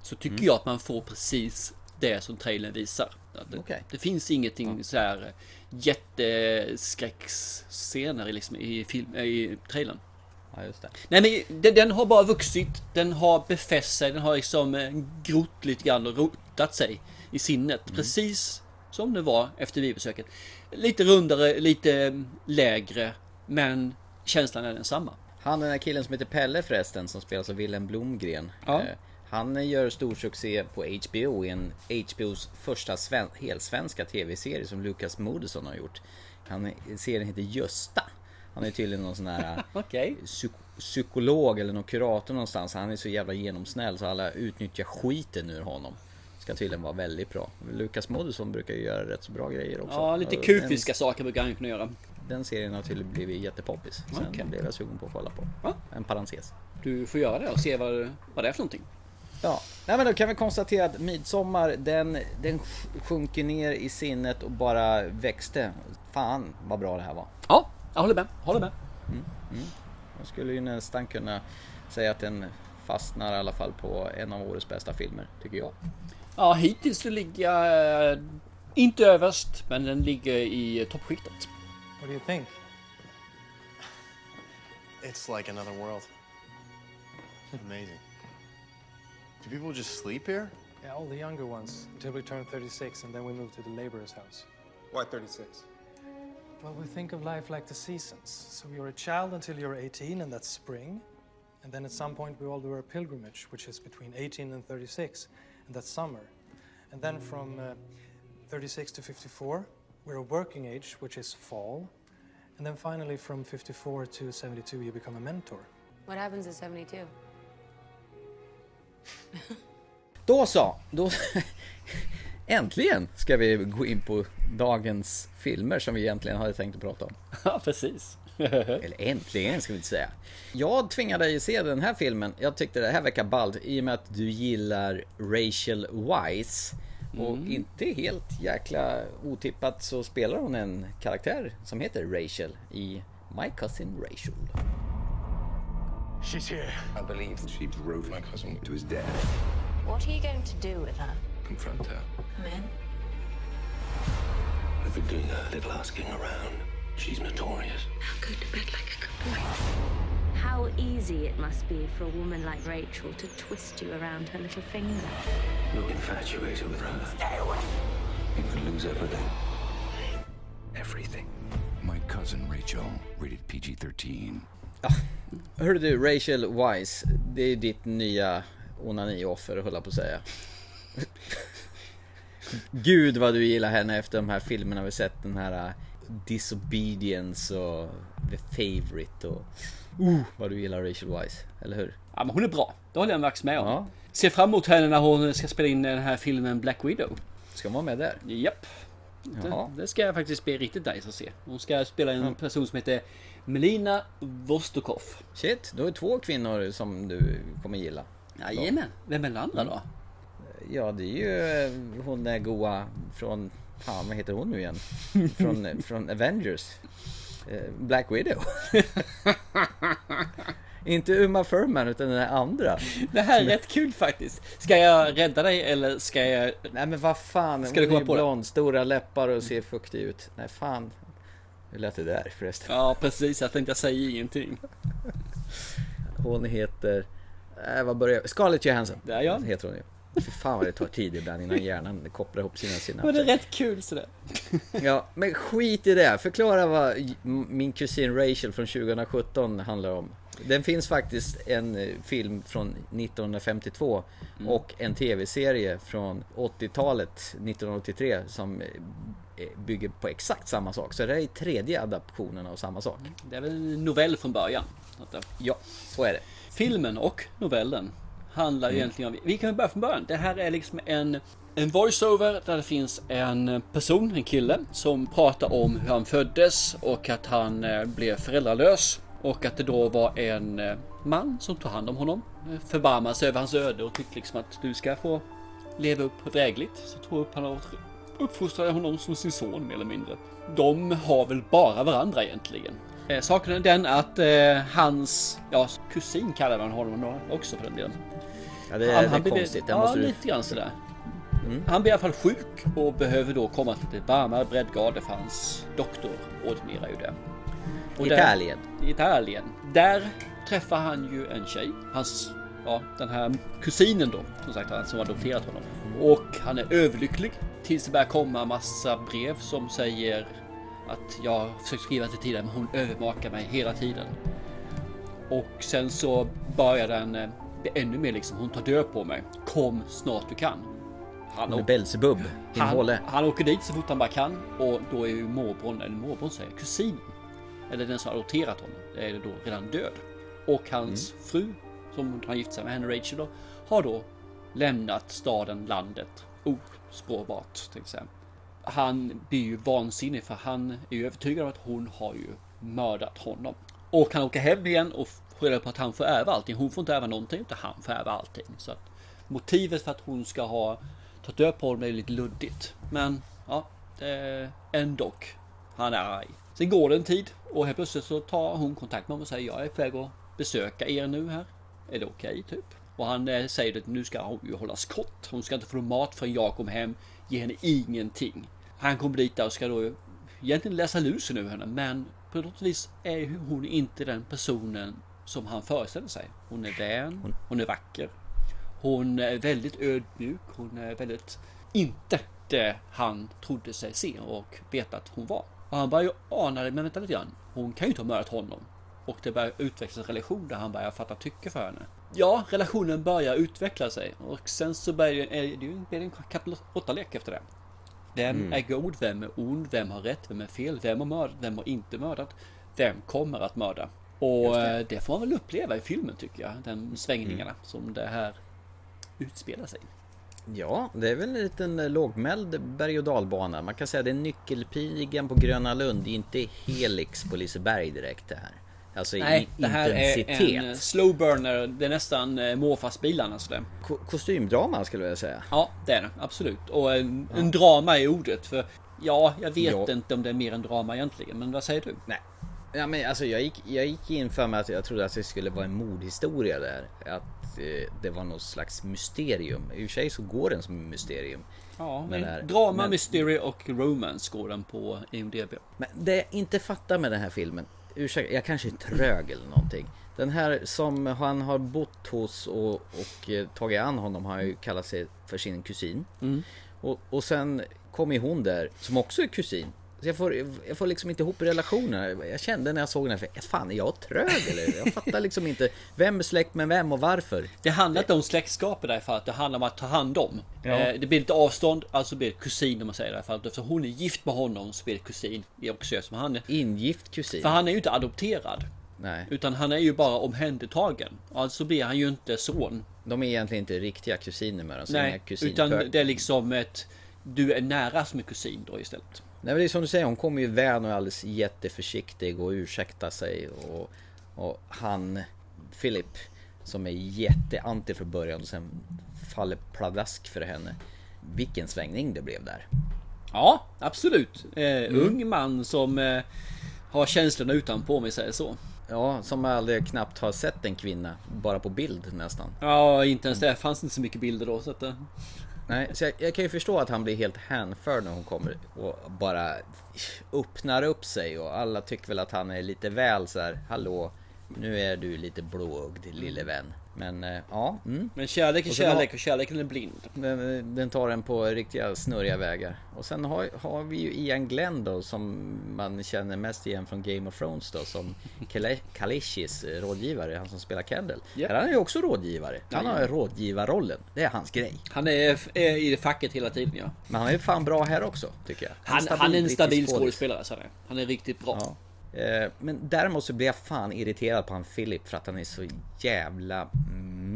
så tycker Mm. jag att man får precis det som trailern visar. Det, Okej. det finns ingenting så här jätteskräckscener i, liksom, i, film, i trailern. Ja, just det. Nej men den, den har bara vuxit, den har befäst sig, den har liksom eh, grott lite grann och rotat sig i sinnet. Mm. Precis som det var efter biobesöket. Lite rundare, lite eh, lägre, men känslan är densamma. Han den här killen som heter Pelle förresten, som spelas av Willem Blomgren. Ja. eh, Han gör stor succé på HBO i en HBOs första sven- helsvenska tv-serie som Lucas Moodysson har gjort. Han, serien heter Gösta. Han är tydligen någon sån här Okej. psyk- psykolog eller någon kurator någonstans. Han är så jävla genomsnäll så alla utnyttjar skiten ur honom. Ska tydligen vara väldigt bra. Lucas Moodysson brukar ju göra rätt så bra grejer också. Ja, lite kufiska saker brukar han kunna göra. Den, serien har tydligen blivit jättepoppis. Sen Okej. blev jag sugen på att kolla på. Ja. En parentes. Du får göra det och se vad, vad det är för någonting. Ja, nej men då kan vi konstatera att Midsommar den, den sj- sjunker ner i sinnet och bara växte. Fan vad bra det här var. Ja, jag håller med. Håller med. Jag skulle ju nästan kunna säga att den fastnar i alla fall på en av årets bästa filmer, tycker jag. Ja, hittills så ligger jag eh, inte överst, men den ligger i toppskiktet. What do you think? It's like another world. Amazing. Do people just sleep here? Yeah, all the younger ones until we turn 36 and then we move to the laborer's house. Why 36? Well, we think of life like the seasons. So you're a child until you're 18, and that's spring. And then at some point, we all do our pilgrimage, which is between 18 and 36, and that's summer. And then from uh, 36 to 54, we're a working age, which is fall. And then finally, from 54 to 72, you become a mentor. What happens at 72? Då så, då... Äntligen ska vi gå in på dagens filmer som vi egentligen hade tänkt att prata om. Ja, precis. Eller äntligen ska vi inte säga. Jag tvingade dig att se den här filmen. Jag tyckte det här verkar ballt i och med att du gillar Rachel Weisz. Och inte helt jäkla otippat så spelar hon en karaktär som heter Rachel i My Cousin Rachel. She's here. I believe she drove my cousin to his death. What are you going to do with her? Confront her. Come in. I've been doing a little asking around. She's notorious. I'll go to bed like a good boy. How easy it must be for a woman like Rachel to twist you around her little finger. You're infatuated with her. Stay away. You could lose everything. Everything. My cousin Rachel, rated PG 13. Hörru du, Rachel Weisz. Det är ditt nya onanioffer höll jag på att säga. Gud vad du gillar henne efter de här filmerna vi sett. Den här uh, Disobedience och The Favourite och... Uh, vad du gillar Rachel Weisz, eller hur? Ja, men hon är bra. Det håller jag Max med om. Ja. Ser fram emot henne när hon ska spela in den här filmen Black Widow. Ska hon vara med där? Japp. Det, det ska faktiskt bli riktigt nice att se. Hon ska spela en person som heter Melina Vostokov. Shit, då är två kvinnor som du kommer gilla. Jajamän. Vem är den andra då? Ja, det är ju eh, hon där goa från... Fan, vad heter hon nu igen? Från, eh, från Avengers. Eh, Black Widow. Inte Uma Thurman, utan den andra. Det här är rätt kul faktiskt. Ska jag rädda dig eller ska jag... Nej men vad fan, Ska du är komma på det? blond, stora läppar och ser fuktig ut. Nej fan. Hur lät det där förresten? Ja precis, jag tänkte säga ingenting. Hon heter... Äh, vad börjar Scarlett Johansson. Där, ja. Heter hon ju. Fy fan vad det tar tid ibland innan hjärnan kopplar ihop sina Men det är synapser. rätt kul sådär. Ja, men skit i det. Förklara vad min kusin Rachel från 2017 handlar om. Den finns faktiskt en eh, film från 1952 Mm. och en tv-serie från 80-talet, 1983, som eh, bygger på exakt samma sak. Så det här är tredje adaptionen av samma sak. Det är väl en novell från början. Ja, så är det. Filmen och novellen handlar ju egentligen om... Vi kan börja från början. Det här är liksom en, en voiceover där det finns en person, en kille, som pratar om hur han föddes och att han eh, blev föräldralös. Och att det då var en eh, man som tog hand om honom. eh, Förbarmade sig över hans öde och tyckte liksom att du ska få leva upp drägligt. Så tog upp han och uppfostrade honom som sin son mer eller mindre. De har väl bara varandra egentligen. Eh, saken är den att eh, hans, ja kusin kallar man honom också för den delen. Ja, det, är- det är konstigt. Det ja, du... lite grann sådär. Han blir i alla fall sjuk och behöver då komma till ett varmare breddgrader för hans doktor ordinerar ju det. Och där- Italien. i Italien. Där träffar han ju en tjej. Hans, ja, den här kusinen då, som sagt, han som har adopterat honom. Och han är överlycklig tills det börjar komma massa brev som säger att jag försökt skriva till tidigare men hon övervakar mig hela tiden. Och sen så börjar den eh, bli ännu mer liksom, hon tar död på mig. Kom snart du kan. Han, Hon är din han, han åker dit så fort han bara kan och då är ju morbrorn, eller morbrorn säger jag, kusinen. Eller den som har adopterat honom, är då redan död. Och hans fru, som han gift sig med, henne Rachel då, har då lämnat staden, landet, ospårbart jag säga. Han blir ju vansinnig för han är ju övertygad om att hon har ju mördat honom. Och han åker hem igen och på reda på att han får ärva allting. Hon får inte ärva någonting utan han får ärva allting. Så att motivet för att hon ska ha tagit död på honom är lite luddigt. Men ja, eh, ändå. Han är arg. Sen går det en tid Och helt plötsligt så tar hon kontakt med honom och säger jag är på väg att besöka er nu här. Är det okej typ? Och han eh, säger att nu ska hon ju hållas kort. Hon ska inte få mat förrän jag kommer hem. Ge henne ingenting. Han kommer dit där och ska då egentligen läsa lusen ur henne. Men på något vis är hon inte den personen som han föreställer sig. Hon är vän, hon är vacker. Hon är väldigt ödmjuk. Hon är väldigt inte det han trodde sig se och veta att hon var. Och han börjar ju ana det, men vänta lite grann. Hon kan ju inte ha mördat honom. Och det börjar utvecklas en relation där han börjar fatta tycke för henne. Ja, relationen börjar utveckla sig och sen så börjar det, det blir det en kapitel 8-lek efter det. Vem är god? Vem är ond? Vem har rätt? Vem är fel? Vem har mördat? Vem har inte mördat? Vem kommer att mörda? Och det. det får man väl uppleva i filmen tycker jag. Den svängningarna som det här utspelar sig. Ja, det är väl en liten eh, lågmäld berg och dalbana. Man kan säga det är nyckelpigan på Gröna Lund, det är inte Helix på Liseberg direkt det här. Alltså Nej, det här intensitet. är en slow burner. Det är nästan eh, morfarsbilarna alltså. Ko- kostymdrama skulle jag säga. Ja, det är det. Absolut. Och en, en drama i ordet. För ja, jag vet Ja. inte om det är mer än drama egentligen. Men vad säger du? Nej. Ja, men alltså jag gick, jag gick in för mig att jag trodde att det skulle vara en mordhistoria där. Att eh, det var något slags mysterium. I och för sig så går den som ett mysterium. Ja, Men där- drama, men- mystery och romance går den på IMDB. Men det jag inte fattar med den här filmen, ursäkta, jag kanske är trög eller någonting. Den här som han har bott hos och, och eh, tagit an honom har ju kallat sig för sin kusin. Och, och sen kom ju hon där som också är kusin. Så jag får, jag får liksom inte ihop relationerna. Jag kände när jag såg den här, för, fan är jag trög eller? Jag fattar liksom inte vem är släkt med vem och varför. Det handlar inte om släktskap i det här fallet. Det handlar om att ta hand om. Ja. Eh, det blir lite avstånd, alltså blir det kusin om man säger det här fallet. Eftersom hon är gift med honom så blir det kusin. i också som han är. Ingift kusin. För han är ju inte adopterad. Nej, Utan han är ju bara omhändertagen. Alltså blir han ju inte son. de är egentligen inte riktiga kusiner med dem. Nej, kusin- utan det är liksom ett... Du är nära som en kusin då istället. Nej men det är som du säger, hon kommer ju vän och är alldeles jätteförsiktig och ursäktar sig och, och han, Philip, som är jätteanti från början och sen faller pladask för henne. Vilken svängning det blev där. Ja, absolut. Eh, Mm. Ung man som eh, har känslorna utanpå om vi säger så. Ja, som aldrig knappt har sett en kvinna, bara på bild nästan. Ja, inte ens det fanns inte så mycket bilder då. Så att, eh, Nej, så jag, jag kan ju förstå att han blir helt hänförd när hon kommer och bara öppnar upp sig och alla tycker väl att han är lite väl så här. hallå, nu är du lite blåögd lille vän. Men eh, ja, mm. men kärlek är Och kärlek och kärleken är blind. Den, den tar en på riktiga snurriga vägar. Och sen har, har vi ju Ian Glenn då som man känner mest igen från Game of Thrones då som Kalishis eh, rådgivare, han som spelar Kendall. Ja. Här är han ju också rådgivare. Han har rådgivarrollen. Det är hans grej. Han är, är i facket hela tiden ja. Men han är fan bra här också tycker jag. Han, stabil han är en stabil skådespelare så han. Han är riktigt bra. Ja. Eh, Men däremot så blir jag fan irriterad på han Philip för att han är så jävla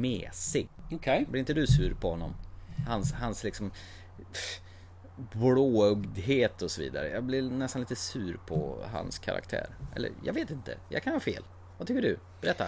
mesig. Okej. Blir inte du sur på honom? Hans, hans liksom blåögdhet och så vidare. Jag blir nästan lite sur på hans karaktär. Eller jag vet inte, jag kan ha fel. Vad tycker du? Berätta.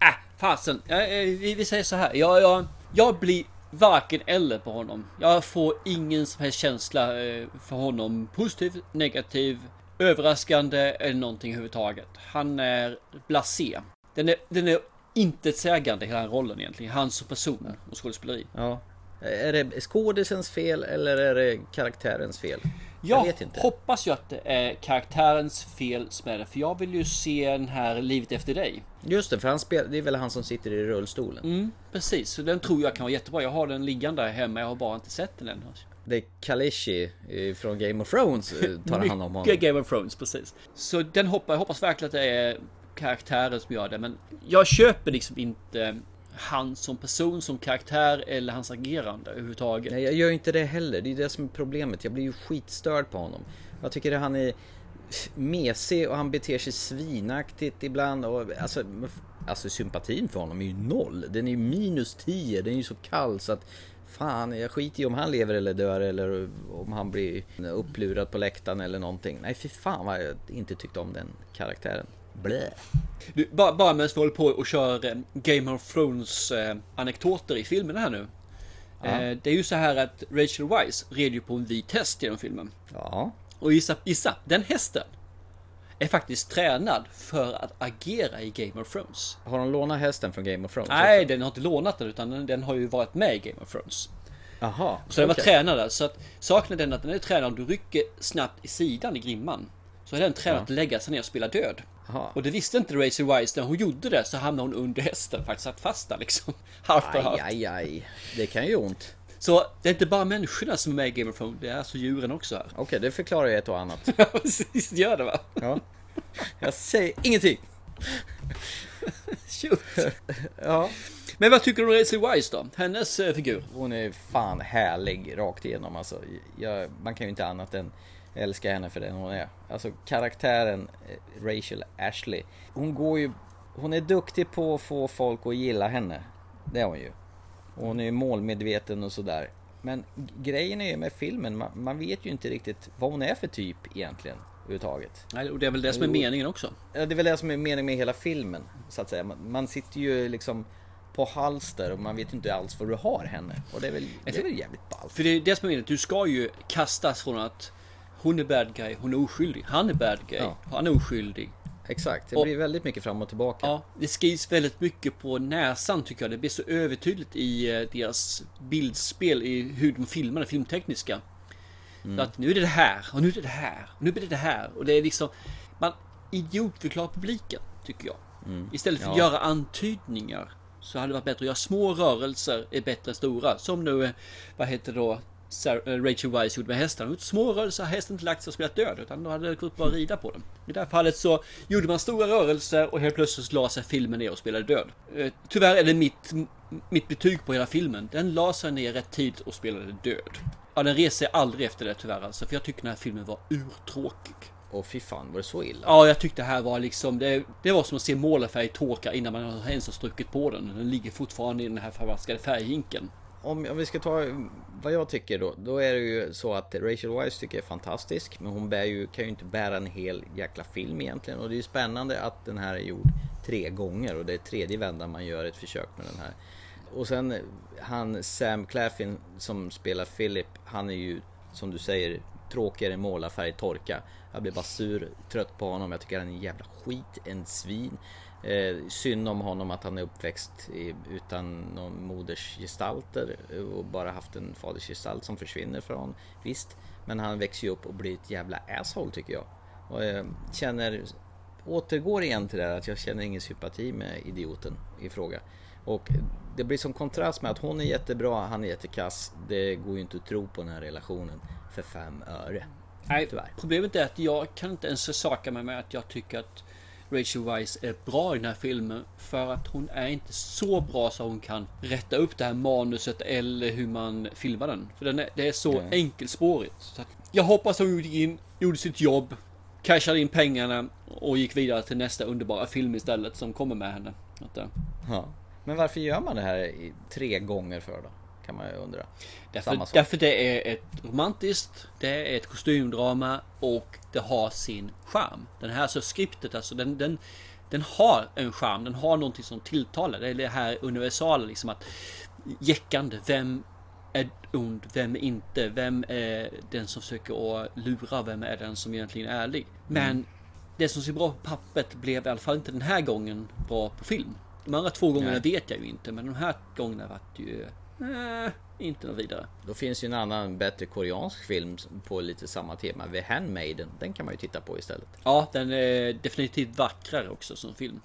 Äh, fasen. Eh, vi, vi säger så här. Jag, jag, jag blir varken eller på honom. Jag får ingen som helst känsla eh, för honom. Positiv, negativ, överraskande eller någonting överhuvudtaget. Han är blasé. Den är, den är intetsägande hela rollen egentligen. Han som person och skådespeleri. Ja. Är det skådisens fel eller är det karaktärens fel? Jag, Jag vet inte. hoppas ju att det är karaktärens fel som är det. För jag vill ju se den här Livet efter dig. Just det, för han spel, det är väl han som sitter i rullstolen. Mm, precis, så den tror jag kan vara jättebra. Jag har den liggande hemma. Jag har bara inte sett den än. Det är Kalishi från Game of Thrones eh, tar hand om honom. Mycket Game of Thrones, precis. Så den hoppar, jag hoppas verkligen att det är karaktären som gör det. Men jag köper liksom inte han som person, som karaktär eller hans agerande överhuvudtaget. Nej, jag gör inte det heller. Det är det som är problemet. Jag blir ju skitstörd på honom. Jag tycker att han är mesig och han beter sig svinaktigt ibland. Och, alltså, alltså sympatin för honom är ju noll. Den är ju minus 10. Den är ju så kall så att Fan, jag skiter i om han lever eller dör eller om han blir upplurad på läktaren eller någonting. Nej, fy fan vad jag inte tyckte om den karaktären. Blä. Du, bara, bara medan vi håller på och kör eh, Game of Thrones eh, anekdoter i filmen här nu. Eh, det är ju så här att Rachel Weisz red ju på en vit häst genom filmen. Ja. Och gissa, gissa, den hästen är faktiskt tränad för att agera i Game of Thrones. Har de lånat hästen från Game of Thrones? Nej, också? den har inte lånat den utan den, den har ju varit med i Game of Thrones. Jaha. Så den var tränad där. Så att den att den är tränad om du rycker snabbt i sidan i grimman. Så är den tränad att lägga sig ner och spela död. Jaha. Och det visste inte Rachel Wise. När hon gjorde det så hamnade hon under hästen. Faktiskt satt fast där liksom. Halvt på Aj, halvt. aj, aj. Det kan ju ont. Så det är inte bara människorna som är med i Game of Thrones. Det är alltså djuren också här. Okej, det förklarar ju ett och annat. Ja, precis. Det gör det va? Ja. Jag säger ingenting. Shoot. Ja. Men vad tycker du om Rachel Wise då? Hennes eh, figur? Hon är fan härlig rakt igenom alltså. Jag, man kan ju inte annat än älska henne för den hon är. Alltså karaktären eh, Rachel Ashley. Hon går ju... Hon är duktig på att få folk att gilla henne. Det är hon ju. Och Hon är ju målmedveten och sådär. Men grejen är ju med filmen, man, man vet ju inte riktigt vad hon är för typ egentligen. Överhuvudtaget. Nej, och det är väl det som är meningen också. Ja, det är väl det som är meningen med hela filmen, så att säga. Man, man sitter ju liksom på halster och man vet inte alls vad du har henne. Och det är väl, det är väl jävligt ballt. För det är det som är meningen. Du ska ju kastas från att hon är bad guy, hon är oskyldig. Han är bad guy, Ja. han är oskyldig. Exakt, det Och- blir väldigt mycket fram och tillbaka. Ja, det skrivs väldigt mycket på näsan tycker jag. Det blir så övertydligt i eh, deras bildspel, i hur de filmar det filmtekniska. Så att nu är det det här, och nu är det det här, och nu blir det det här. Och det är liksom, man idiotförklarar publiken, tycker jag. Istället för att Ja. göra antydningar. Så hade det varit bättre att göra små rörelser är bättre än stora. Som nu, eh, vad heter då, Sarah, eh, Rachel Weisz gjorde med hästarna. Hon gjorde Små rörelser hästen inte lagt sig och spelat död. Utan då hade det gått bara att rida på den. I det här fallet så gjorde man stora rörelser och helt plötsligt la sig filmen ner och spelade död. Eh, Tyvärr är det mitt, mitt betyg på hela filmen. Den la sig ner rätt tid och spelade död. Ja, den reser aldrig efter det tyvärr alltså. För jag tycker den här filmen var urtråkig. Och fy fan, var det så illa? Ja, jag tyckte det här var liksom, det, det var som att se målarfärg torka innan man ens har strukit på den. Den ligger fortfarande i den här förvaskade färghinken. Om, om vi ska ta vad jag tycker då. Då är det ju så att Rachel Wise tycker jag är fantastisk. Men hon bär ju, kan ju inte bära en hel jäkla film egentligen. Och det är ju spännande att den här är gjord tre gånger. Och det är tredje vändan man gör ett försök med den här. Och sen han Sam Claflin som spelar Philip. Han är ju som du säger tråkigare än målarfärg torka. Jag blir bara sur, trött på honom. Jag tycker han är en jävla skit, en svin. Eh, synd om honom att han är uppväxt i, utan någon modersgestalter och bara haft en fadersgestalt som försvinner från. Visst, men han växer ju upp och blir ett jävla asshole tycker jag. Och jag känner, återgår igen till det här att jag känner ingen sympati med idioten i fråga. Och det blir som kontrast med att hon är jättebra, han är jättekass. Det går ju inte att tro på den här relationen för fem öre. Nej, Tyvärr. problemet är att jag kan inte ens försaka mig med att jag tycker att Rachel Weisz är bra i den här filmen. För att hon är inte så bra så hon kan rätta upp det här manuset eller hur man filmar den. För den är, det är så Nej. enkelspårigt. Så jag hoppas hon gick in, gjorde sitt jobb, cashade in pengarna och gick vidare till nästa underbara film istället som kommer med henne. Eh, Ja. Men varför gör man det här tre gånger för då? Kan man ju undra. Därför, därför det är ett romantiskt, det är ett kostymdrama och det har sin charm. Den här så skriptet alltså, den, den, den har en charm, den har någonting som tilltalar. Det är det här universala liksom att jäckande, vem är ond, vem är inte, vem är den som försöker att lura, vem är den som egentligen är ärlig. Men det som ser bra på pappret blev i alla fall inte den här gången bra på film. De andra två gångerna Nej. vet jag ju inte, men de här gångerna vart ju eh, inte något vidare. Då finns ju en annan bättre koreansk film på lite samma tema. The Handmaiden. Den kan man ju titta på istället. Ja, den är definitivt vackrare också som film.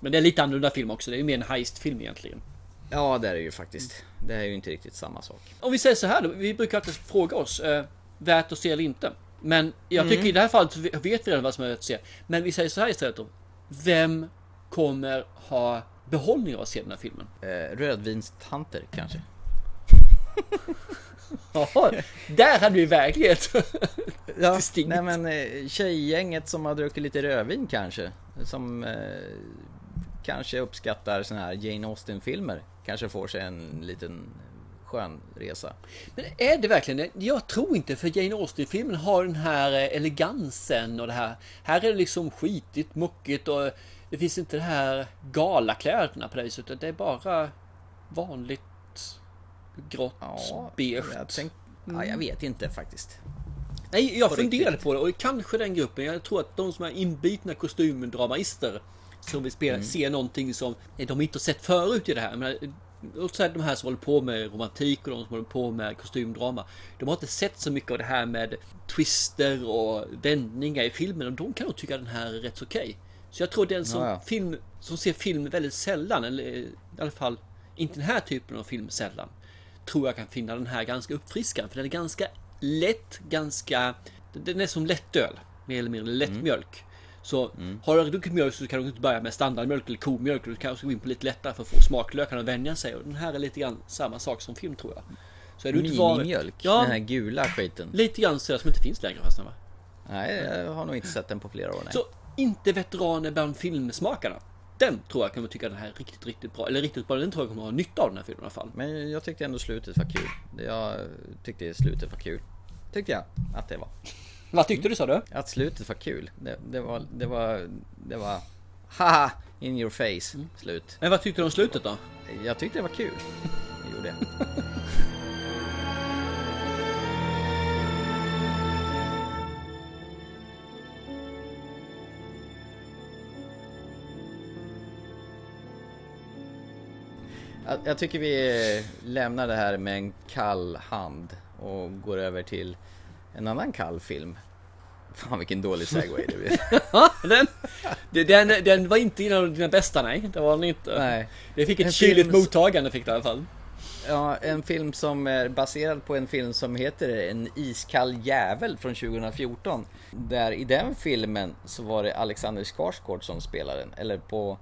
Men det är lite annorlunda film också. Det är ju mer en heistfilm egentligen. Ja, det är det ju faktiskt. Det är ju inte riktigt samma sak. Om vi säger så här då. Vi brukar alltid fråga oss. Eh, värt att se eller inte. Men jag tycker i det här fallet så vet vi redan vad som är värt att se. Men vi säger så här istället då. Vem kommer ha behållning av att se den här filmen? Eh, rödvinstanter kanske? Jaha, där hade vi verkligen ett Ja, distinkt. nej men eh, tjejgänget som har druckit lite rödvin kanske. Som eh, kanske uppskattar såna här Jane Austen-filmer. Kanske får sig en liten skön resa. Men är det verkligen det? Jag tror inte för Jane Austen-filmen har den här eh, elegansen och det här. Här är det liksom skitigt, muckigt och det finns inte det här galakläderna på det viset. utan Det är bara vanligt grått, beige. jag, tänk, ja, jag vet inte faktiskt. Nej, jag På funderade riktigt. på det och kanske den gruppen. Jag tror att de som är inbitna kostymdramaister som vill spela, se någonting som de inte har sett förut i det här. Men, säga de här som håller på med romantik och de som håller på med kostymdrama. De har inte sett så mycket av det här med twister och vändningar i filmen och de kan nog tycka den här är rätt så okej. Så jag tror den som, Ja, ja. film, som ser film väldigt sällan, eller i alla fall inte den här typen av film sällan, tror jag kan finna den här ganska uppfriskande. För den är ganska lätt, ganska... Den är som lättöl. Mer eller mindre lättmjölk. Så har du druckit mjölk så kan du inte börja med standardmjölk eller komjölk. Du kan gå in på lite lättare för att få smaklökarna att vänja sig. Och den här är lite grann samma sak som film tror jag. Så är du inte van- Minimjölk, Ja, den här gula skiten. lite grann sådär som inte finns längre förresten va? Nej, jag har nog inte sett den på flera år. Nej. Så inte veteraner bland filmsmakarna. Den tror jag kommer tycka den här är riktigt, riktigt bra. Eller riktigt bra, den tror jag kommer ha nytta av den här filmen i alla fall. Men jag tyckte ändå slutet var kul. Jag tyckte slutet var kul. Tyckte jag att det var. Vad tyckte du sa du? Att slutet var kul. Det, det var, det var, det var haha in your face slut. Men vad tyckte du om slutet då? Jag tyckte det var kul. Det gjorde jag. Jag- tycker vi lämnar det här med en kall hand och går över till en annan kall film. Fan vilken dålig segway det blev. den, den, den var inte en av dina bästa nej. Det var den inte. Nej. Det fick ett En kyligt film- mottagande fick det i alla fall. Ja, en film som är baserad på en film som heter En iskall jävel från 2014. Där i den filmen så var det Alexander Skarsgård som spelade den. Eller på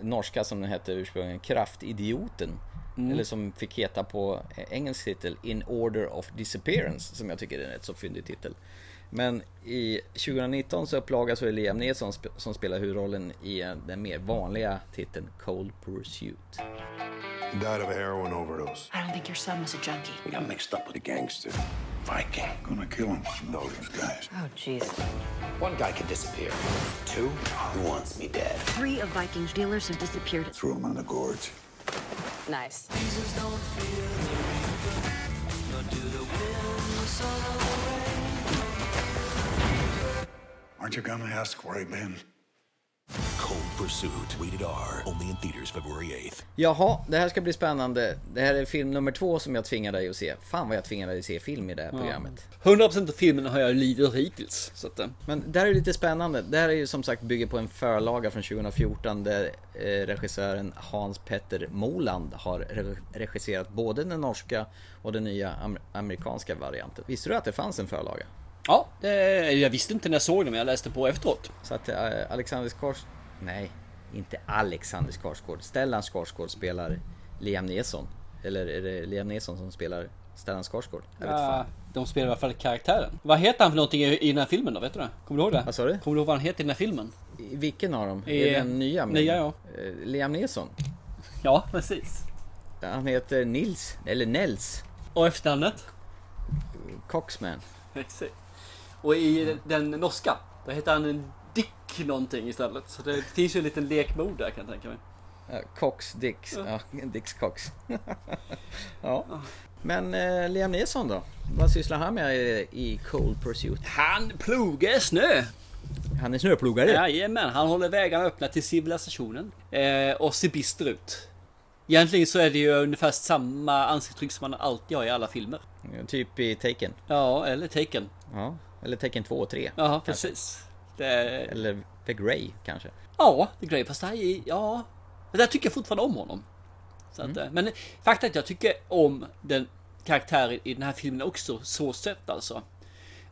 norska som den hette ursprungligen, Kraftidioten. Eller som fick heta på engelsk titel In Order of Disappearance. Som jag tycker är en rätt så fyndig titel. Men i 2019 så upplagas så är Liam Neeson som spelar huvudrollen i eh, den mer vanliga titeln Cold Pursuit. He died of a heroin overdose. I don't think your son was a junkie. He got mixed up with a gangster. Viking. Gonna kill him. Know these guys. Oh, jeez. One guy can disappear. Two, who wants me dead? Three of Viking's dealers have disappeared. Threw him on the gorge. Nice. Aren't you gonna ask where he been? Cold Pursuit. Rated R. Only in theaters February 8th. Jaha, det här ska bli spännande. Det här är film nummer två som jag tvingar dig att se. Fan vad jag tvingar dig att se film i det här programmet. 100% av filmen har jag lidit hittills. Så att, eh, Men det här är lite spännande. Det här är ju som sagt bygger på en förlaga från 2014 där eh, regissören Hans Petter Moland har re- regisserat både den norska och den nya am- amerikanska varianten. Visste du att det fanns en förlaga? Ja, det, jag visste inte när jag såg den men jag läste på efteråt. Så att eh, Alexander Skars... Nej, inte Alexander Skarsgård. Stellan Skarsgård spelar Liam Neeson. Eller är det Liam Neeson som spelar Stellan Skarsgård? Jag vet Ja, fan. de spelar i alla fall karaktären. Vad heter han för någonting i, i den här filmen då? Vet du det? Kommer du ihåg det? Vad sa du? Kommer du ihåg vad han heter i den här filmen? I Vilken av dem? I- är den nya? nya, ja. Eh, Liam Neeson. Ja, precis. Han heter Nils, eller Nels Och efternamnet? Coxman. Precis. Och i den, norska, då heter han Dick någonting istället. Så det finns ju en liten lek med ord där kan jag tänka mig. Ja, Cox Dix. Ja, Dix Cox. ja. Men eh, Liam Neeson då? Vad sysslar han med i, i Cold Pursuit? Han plogar snö! Han är snöplogare. Jajamän, han håller vägarna öppna till civilisationen. Eh, och ser bister ut. Egentligen så är det ju ungefär samma ansiktsuttryck som man alltid har i alla filmer. Typ i Taken. Ja, eller Taken. Ja. Eller Taken 2 och 3. Ja, precis. Det, Eller The Grey kanske. ja, det är grejer. Fast här är, ja. Det där tycker jag fortfarande om honom. Så att, eh, Men faktum är att jag tycker om den karaktären i den här filmen också, så sett alltså.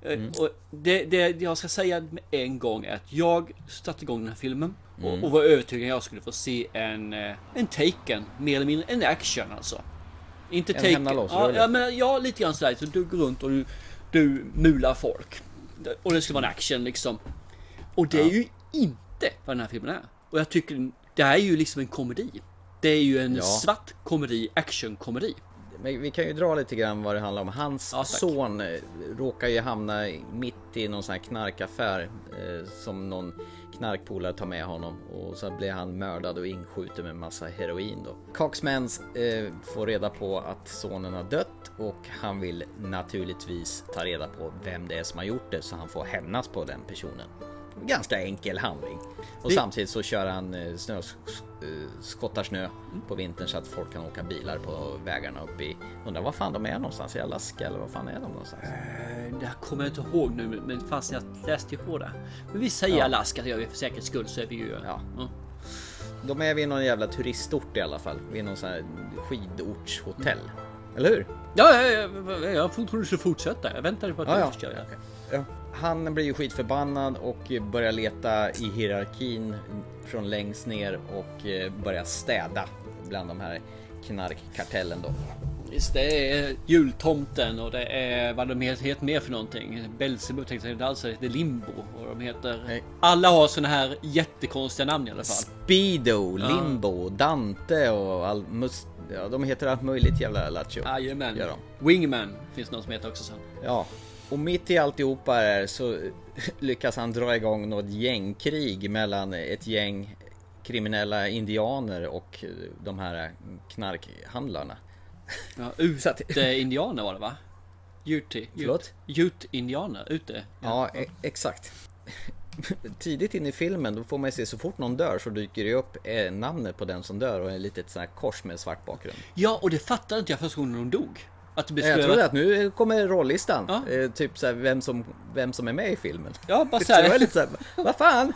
Eh, Och det, det jag ska säga med en gång är att jag satte igång den här filmen och, och var övertygad att jag skulle få se en, eh, en Taken, mer eller mindre en action alltså. Inte En Taken. ja, ja, men ja, lite grann sådär. Så du går runt och du, du mular folk. Och det ska vara en action liksom. Och det är ju inte vad den här filmen är. Och jag tycker det här är ju liksom en komedi. Det är ju en Ja. svart komedi, actionkomedi. Vi kan ju dra lite grann vad det handlar om. Hans Ja, son eh, råkar ju hamna mitt i någon sån här knarkaffär eh, som någon knarkpolare tar med honom och så blir han mördad och inskjuten med massa heroin då. Coxman eh, får reda på att sonen har dött och han vill naturligtvis ta reda på vem det är som har gjort det så han får hämnas på den personen. Ganska enkel handling. Och Det- samtidigt så kör han eh, snö, eh, skottar snö på vintern så att folk kan åka bilar på vägarna uppe i... Undrar var fan de är någonstans? I Alaska eller var fan är de någonstans? Eh, Det kommer jag inte ihåg nu, men fast jag läste ju på det. Men vi säger Ja. Alaska, gör vi för säkerhets skull så är vi ju... Ja. Ja. De är vid någon jävla turistort i alla fall. Vid någon sån här skidortshotell. Eller hur? Ja, ja, ja, ja, jag trodde du skulle fortsätta. Jag väntade på att Ja, du skulle göra det. Ja. Han blir ju skitförbannad och börjar leta i hierarkin från längst ner och eh, börjar städa bland de här knarkkartellen då. Visst, det är jultomten och det är vad de heter, mer för någonting. Belzebub tänkte jag inte alls, det är Limbo. Och de heter... Nej. Alla har såna här jättekonstiga namn i alla fall. Speedo, Ja. Limbo, Dante och all mus- ja, de heter allt möjligt jävla lattjo. Jajamän. Wingman finns någon som heter också sen. Ja, och mitt i alltihopa här så lyckas han dra igång något gängkrig mellan ett gäng kriminella indianer och de här knarkhandlarna. Ja, ute-indianer var det va? Ute. Förlåt? Ute-indianer, ute. Ja, e- exakt. Tidigt in i filmen då får man ju se så fort någon dör så dyker det upp eh, namnet på den som dör och ett litet sånt här kors med svart bakgrund. Ja, och det fattade inte jag första gången hon dog. Att det Jag trodde att nu kommer rollistan. Ja. Eh, typ så här, vem, som, vem som är med i filmen. Ja, bara så här. lite så här, vad fan?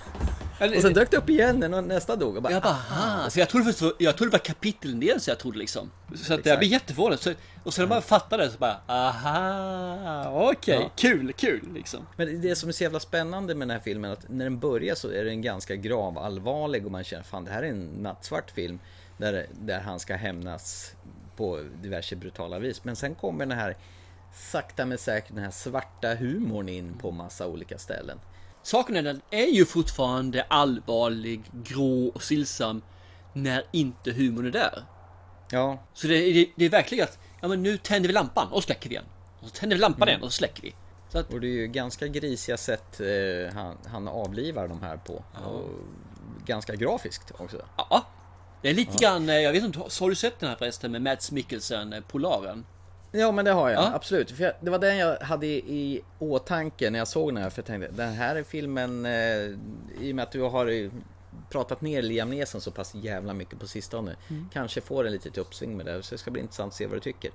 Och sen dök det upp igen när nästa dog. Och bara, Jag bara, aha. Så jag trodde först, jag trodde det var kapiteldel så jag trodde liksom. Så att jag blev jätteförvånad. Så, och sen när man fattade det så bara, aha, okej, Ja. kul, kul liksom. Men det som är så jävla spännande med den här filmen att när den börjar så är den ganska gravallvarlig och man känner fan det här är en nattsvart film där, där han ska hämnas på diverse brutala vis. Men sen kommer den här sakta men säkert den här svarta humorn in på massa olika ställen. Saken är den är ju fortfarande allvarlig, grå och stillsam när inte humorn är där. Ja, Så det, det, det är verkligen att, ja men nu tänder vi lampan och släcker vi igen. Och så tänder vi lampan igen och så släcker vi. Så att, och det är ju ganska grisiga sätt eh, han, han avlivar de här på. Och ganska grafiskt också. ja. Det är lite grann, eh, jag vet inte, har du sett den här förresten med Mads Mikkelsen, eh, Polaren? Ja men det har jag, Ja. absolut. För jag, det var den jag hade i, i åtanke när jag såg den här. För jag tänkte, den här filmen, eh, i och med att du har pratat ner Liam Neeson så pass jävla mycket på sistone. Mm. Kanske får en litet uppsving med det. Så det ska bli intressant att se vad du tycker.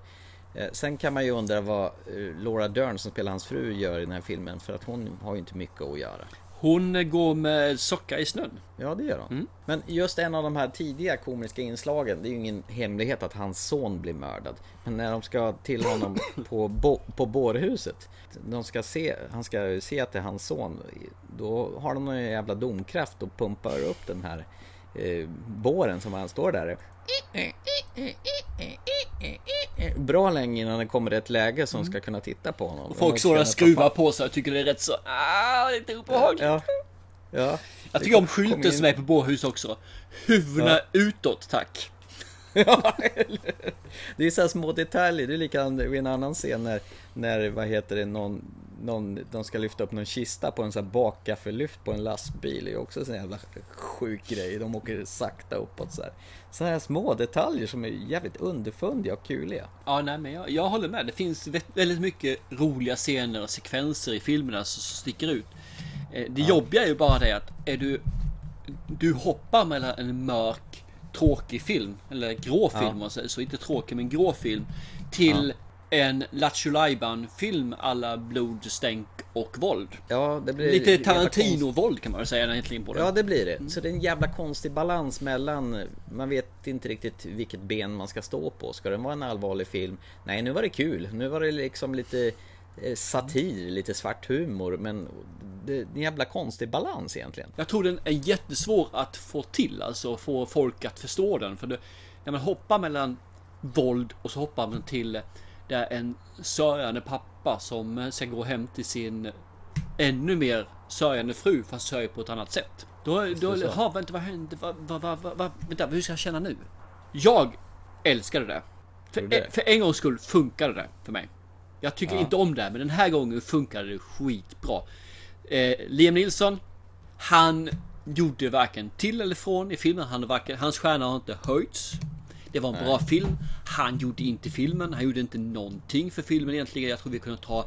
Eh, sen kan man ju undra vad Laura Dern som spelar hans fru gör i den här filmen. För att hon har ju inte mycket att göra. Hon går med socka i snön. Ja, det gör hon. Mm. Men just en av de här tidiga komiska inslagen, det är ju ingen hemlighet att hans son blir mördad. Men när de ska till honom på, bo, på bårhuset, de ska se, han ska se att det är hans son, då har de någon jävla domkraft och pumpar upp den här eh, båren som han står där. Bra länge innan det kommer ett läge som ska kunna titta på honom. Och folk står och skruvar på sig och tycker det är rätt så, ah, lite obehagligt. Ja. Ja. Jag tycker om skylten som är på bårhus också. Huvudena utåt, tack. Ja? Det är så här små detaljer. Det är likadant vid en annan scen när, när vad heter det, någon, någon, de ska lyfta upp någon kista på en sån här bakgaffelyft på en lastbil. Det är också en sån jävla sjuk grej. De åker sakta uppåt så här. Sådana här små detaljer som är jävligt underfundiga och kuliga. Ja, nej, men jag, jag håller med. Det finns vä- väldigt mycket roliga scener och sekvenser i filmerna som, som sticker ut. Eh, Det jobbiga är ju bara det att är du, du hoppar mellan en mörk, tråkig film, eller grå film Ja. säger så, inte tråkig men grå film, till en Lattjo film alla blod, stänk och våld. Ja, det blir Lite Tarantino-våld kan man väl säga egentligen på det. Ja, det blir det. Så det är en jävla konstig balans mellan... Man vet inte riktigt vilket ben man ska stå på. Ska den vara en allvarlig film? Nej, nu var det kul. Nu var det liksom lite eh, satir, lite svart humor. Men det är en jävla konstig balans egentligen. Jag tror den är jättesvår att få till, alltså få folk att förstå den. För det, när man hoppar mellan våld och så hoppar man till där en sörjande pappa som ska gå hem till sin ännu mer sörjande fru fast sörjer på ett annat sätt. Då, då, ha, vänta vad hände? Vad, vad, vad, vad, vänta, hur ska jag känna nu? Jag älskade det. För, det? för en gångs skull funkade det för mig. Jag tycker Ja. inte om det, men den här gången funkade det skitbra. Eh, Liam Nilsson, han gjorde varken till eller från i filmen. Han varken, hans stjärna har inte höjts. Det var en bra film. Han gjorde inte filmen. Han gjorde inte någonting för filmen egentligen. Jag tror vi kunde ta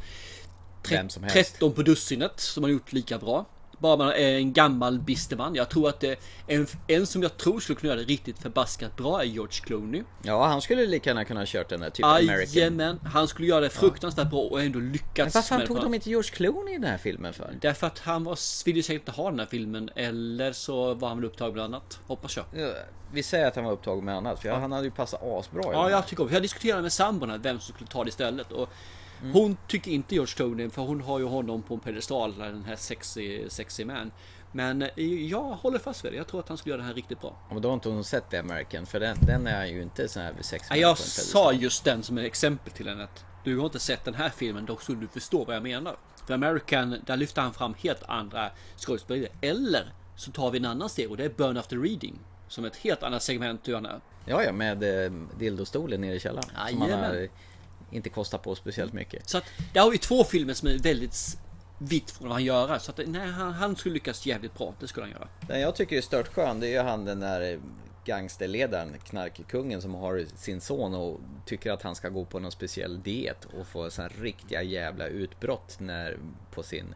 Vem som helst. 13 på dussinet som har gjort lika bra. Bara man är en gammal bister man. Jag tror att en, en som jag tror skulle kunna göra det riktigt förbaskat bra är George Clooney. Ja, han skulle lika gärna kunna ha kört den där typ American. Jajamän, han skulle göra det fruktansvärt bra och ändå Men lyckats. fan med tog de inte George Clooney i den här filmen för? Därför att han var, ville säkert inte ha den här filmen eller så var han väl upptagen med annat. Hoppas jag. Ja, Vi säger att han var upptagen med annat, för han hade ju passat asbra Ja, jag tycker om. Jag diskuterade med sambon vem som skulle ta det istället. Och Mm. Hon tycker inte George Clooney för hon har ju honom på en pedestal, den här sexy, sexy man. Men eh, jag håller fast vid det. Jag tror att han skulle göra det här riktigt bra. Men då har inte hon sett The American, för den, den är ju inte sån här sex Ja, jag sa just den som ett exempel till henne att du har inte sett den här filmen, då skulle du förstå vad jag menar. För American, där lyfter han fram helt andra skådespelare. Eller så tar vi en annan steg och det är Burn After Reading. Som ett helt annat segment hur han är. Ja, ja, med eh, dildostolen nere i källaren. Jajamän. Inte kostat på speciellt mycket. Så att där har vi två filmer som är väldigt vitt från vad han gör. Så att nej, han, han skulle lyckas jävligt bra. Det skulle han göra. Den jag tycker är stört skön, det är ju han den där eh, gangsterledaren, knarkkungen som har sin son och tycker att han ska gå på någon speciell diet och få sån här riktiga jävla utbrott när, på sin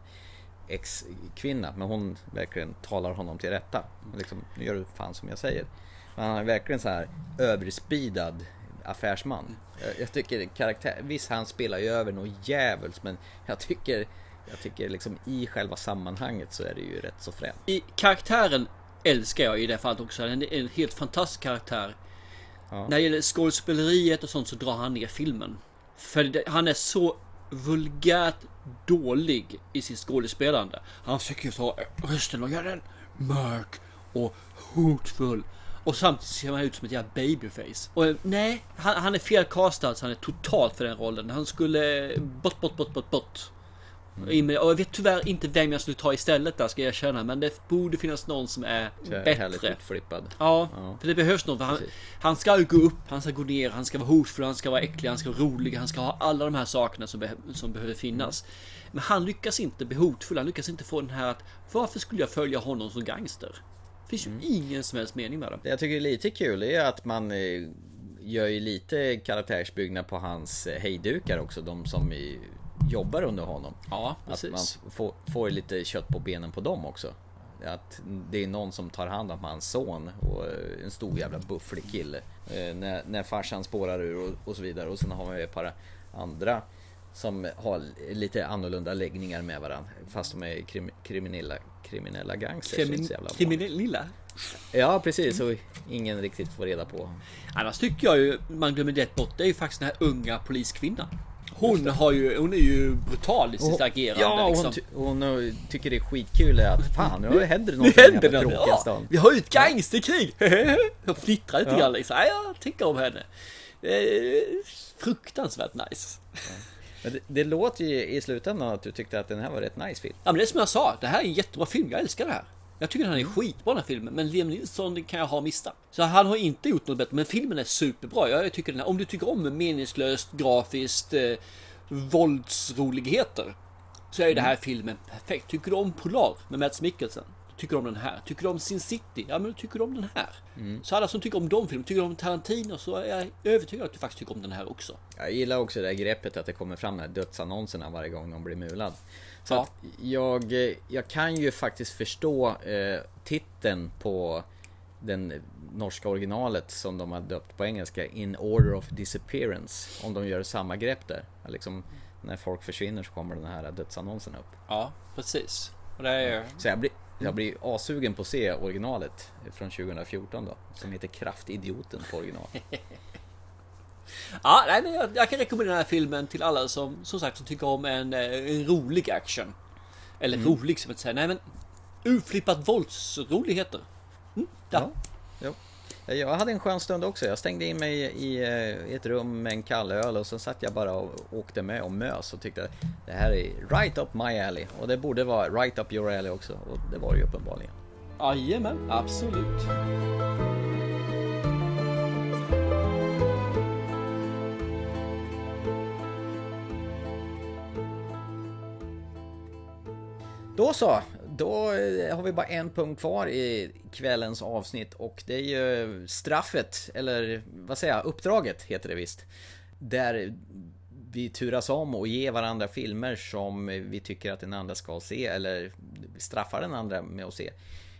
ex-kvinna. Men hon verkligen talar honom till rätta. Liksom, nu gör du fan som jag säger. Men han är verkligen så här överspidad affärsman. Jag, jag tycker karaktär, visst han spelar ju över något djävulskt men jag tycker jag tycker liksom i själva sammanhanget så är det ju rätt så fränt. I karaktären älskar jag i det fallet också. Han är en helt fantastisk karaktär. När det gäller skådespeleriet och sånt så drar han ner filmen. För det, han är så vulgärt dålig i sitt skådespelande. Han försöker ta rösten och göra den mörk och hotfull. Och samtidigt ser han ut som ett jävla babyface. Och nej, han, han är fel castad så han är totalt för den rollen. Han skulle bort, bort, bort, bort, bort. Med- Och jag vet tyvärr inte vem jag skulle ta istället där ska jag erkänna. Men det borde finnas någon som är Härligt bättre. utflippad. Ja, Ja. för det behövs något. För han, han ska ju gå upp, han ska gå ner, han ska vara hotfull, han ska vara äcklig, han ska vara rolig, han ska ha alla de här sakerna som, beh- som behöver finnas. Men han lyckas inte bli hotfull, han lyckas inte få den här att varför skulle jag följa honom som gangster? Det finns ju Mm. ingen som helst mening med det. Det jag tycker är lite kul är att man eh, gör ju lite karaktärsbyggnad på hans eh, hejdukar också, de som jobbar under honom. Ja, Att precis. man får, får lite kött på benen på dem också. Att det är någon som tar hand om hans son och eh, en stor jävla bufflig kille. Eh, När, när farsan spårar ur och, och så vidare. Och sen har ju ett par andra som har lite annorlunda läggningar med varandra. Fast de är krim, kriminella, kriminella gangsters. vanligt. Kriminella? Ja precis, och ingen riktigt får reda på. Annars tycker jag ju man glömmer det bort. Det är ju faktiskt den här unga poliskvinnan. Hon har ju, hon är ju brutal i sitt agerande. Ja, hon, liksom. ty- hon tycker det är skitkul att fan nu händer det Nu någonting här händer på det! tråkiga Ja, stan. vi har ju ett gangsterkrig! Jag fnittrar lite Ja. grann liksom. Ja, jag tycker om henne. Fruktansvärt nice. Men det, det låter ju i slutändan att du tyckte att den här var rätt nice film. Ja men det är som jag sa, det här är en jättebra film. Jag älskar det här. Jag tycker den här är skitbra den här filmen. Men Liam Neeson kan jag ha missat. Så han har inte gjort något bättre. Men filmen är superbra. Jag tycker den här, om du tycker om meningslöst, grafiskt, eh, våldsroligheter. Så är ju det här filmen perfekt. Tycker du om Polar med Mads Mikkelsen? Tycker du om den här? Tycker du om Sin City? Ja men tycker du om den här. Mm. Så alla som tycker om de filmerna, tycker om Tarantino så är jag övertygad att du faktiskt tycker om den här också. Jag gillar också det här greppet att det kommer fram de här dödsannonserna varje gång någon blir mulad. Så Ja. jag, jag kan ju faktiskt förstå eh, titeln på den norska originalet som de har döpt på engelska, In Order of Disappearance. Om de gör samma grepp där. Liksom, när folk försvinner så kommer den här dödsannonsen upp. Ja, precis. Och det är... Så jag blir, jag blir asugen på att se originalet från 2014 då. Som heter Kraftidioten på original. Ja, nej, men jag, jag kan rekommendera den här filmen till alla som som sagt som tycker om en, eh, en rolig action. Eller Mm. rolig som jag inte säger. Nej men urflippat våldsroligheter. Mm, ja. Jo. Jag hade en skön stund också. Jag stängde in mig i eh, ett rum med en kall öl och sen satt jag bara och åkte med och mös och tyckte att det här är right up my alley. Och det borde vara right up your alley också. Och det var det ju uppenbarligen. Jajamän, absolut. Då så, då eh, har vi bara en punkt kvar i kvällens avsnitt och det är ju straffet, eller vad säger jag, uppdraget heter det visst. Där vi turas om och ger varandra filmer som vi tycker att den andra ska se eller straffar den andra med att se.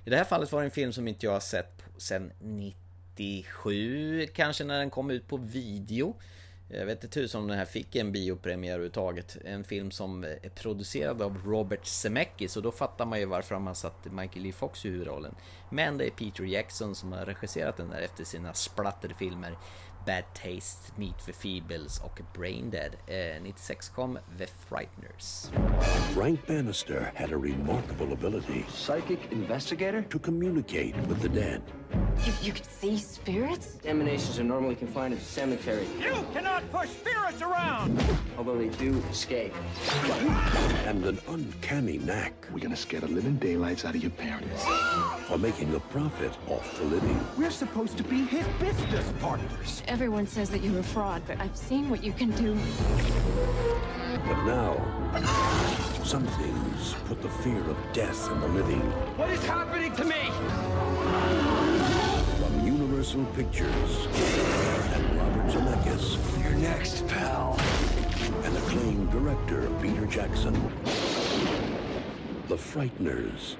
I det här fallet var det en film som inte jag har sett sedan 97 kanske när den kom ut på video. Jag vet inte tusan om den här fick en biopremiär överhuvudtaget. En film som är producerad av Robert Zemeckis och då fattar man ju varför de har satt Michael Lee Fox i huvudrollen. Men det är Peter Jackson som har regisserat den där efter sina splatterfilmer Bad Taste, Meet the Feebles och Brain Dead. Eh, 96 kom The Frighteners. Frank Bannister had a remarkable ability. Psychic investigator? To communicate with the dead. You, you could see spirits? Emanations are normally confined to the cemetery, You cannot push spirits around! although they do escape. And an uncanny knack We're gonna scare the living daylights out of your parents. for making a profit off the living. We're supposed to be his business partners. Everyone says that you're a fraud, but I've seen what you can do. But now, some things put the fear of death in the living. What is happening to me? Universal Pictures and Robert Zemeckis You're next, pal. and acclaimed director Peter Jackson. The Frighteners.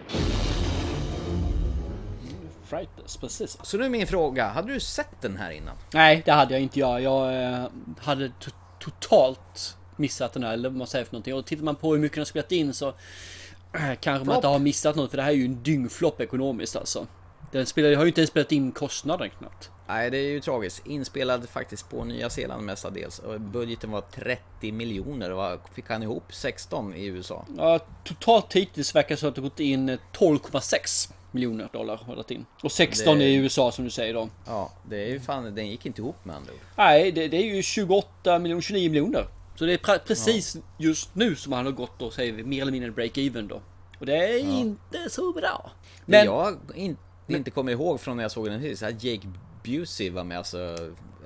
Frighters, precis. Så nu är min fråga, hade du sett den här innan? Nej, det hade jag inte jag. Jag eh, hade to- totalt missat den här, eller vad man säger för någonting. Och tittar man på hur mycket den har spelat in så eh, kanske man inte har missat något. För det här är ju en dyngflopp ekonomiskt alltså. Den spelar, har ju inte ens spelat in kostnaden knappt. Nej, det är ju tragiskt. Inspelad faktiskt på Nya Zeeland mestadels. Budgeten var 30 miljoner. Vad fick han ihop? 16 i USA. Ja, totalt hittills verkar det som att det gått in eh, 12,6 miljoner dollar har det in. Och 16 Det- i USA som du säger då. Ja, det är ju fan, den gick inte ihop med andra. Nej, det, det är ju 28 miljoner, 29 miljoner. Så det är pre- precis just nu som han har gått och säger vi mer eller mindre break-even då. Och det är inte så bra. Men jag in, inte kommer ihåg från när jag såg den sist, att Jake Busey var med, alltså,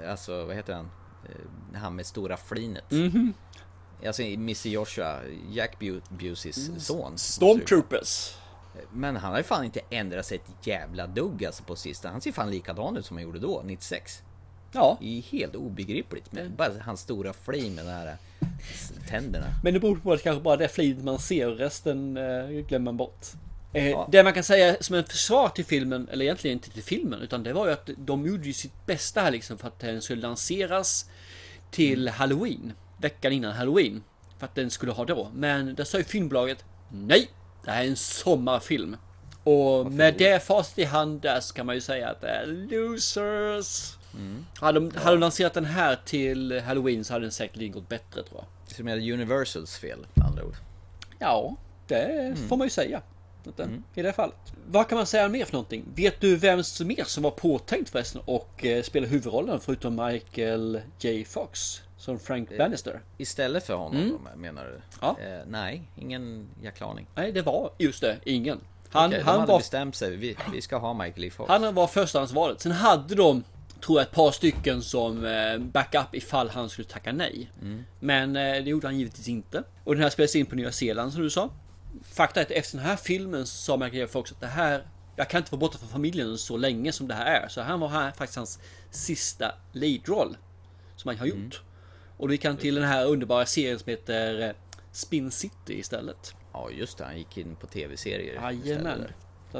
alltså vad heter han? Eh, Han med stora flinet. Mhm. Alltså Missy Joshua, Jack Bu- Buseys Mm. son. Stormtroopers. Men han har ju fan inte ändrat sig ett jävla dugg alltså på sista. Han ser fan likadan ut som han gjorde då, 96. Ja. Det är helt obegripligt med bara hans stora flin med de här eh, tänderna. Men det beror på att kanske bara det flinet man ser resten eh, glömmer man bort. Eh, Ja. Det man kan säga som en försvar till filmen, eller egentligen inte till filmen, utan det var ju att de gjorde ju sitt bästa här liksom för att den skulle lanseras till Halloween. Veckan innan Halloween. För att den skulle ha då. Men där sa ju filmbolaget nej, det här är en sommarfilm. Och med det facit i hand där så kan man ju säga att det är losers. Hade, de, hade de lanserat den här till Halloween så hade den säkerligen gått bättre tror jag. Som är Universals fel, med andra ord. Ja, det får man ju säga. Att den- I det här fallet. Vad kan man säga mer för någonting? Vet du vem som mer som var påtänkt förresten och eh, spela huvudrollen förutom Michael J Fox som Frank Bannister? Istället för honom Mm. då, menar du? Ja. Eh, nej, ingen jäkla aning. Nej, det var just det, ingen. Han, Okej, de han, hade var, bestämt sig, vi, vi ska ha Michael Lee Fox. han var förstahandsvalet. Sen hade de, tror jag, ett par stycken som eh, backup ifall han skulle tacka nej. Mm. Men eh, det gjorde han givetvis inte. Och den här spelades in på Nya Zeeland som du sa. Fakta är att efter den här filmen så sa Michael J. Fox att det här jag kan inte vara borta från familjen så länge som det här är. Så han var här faktiskt hans sista lead-roll. Som han har gjort. Mm. Och då gick han till den här underbara serien som heter eh, Spin City istället. Ja, just det. Han gick in på tv-serier. Jajamän.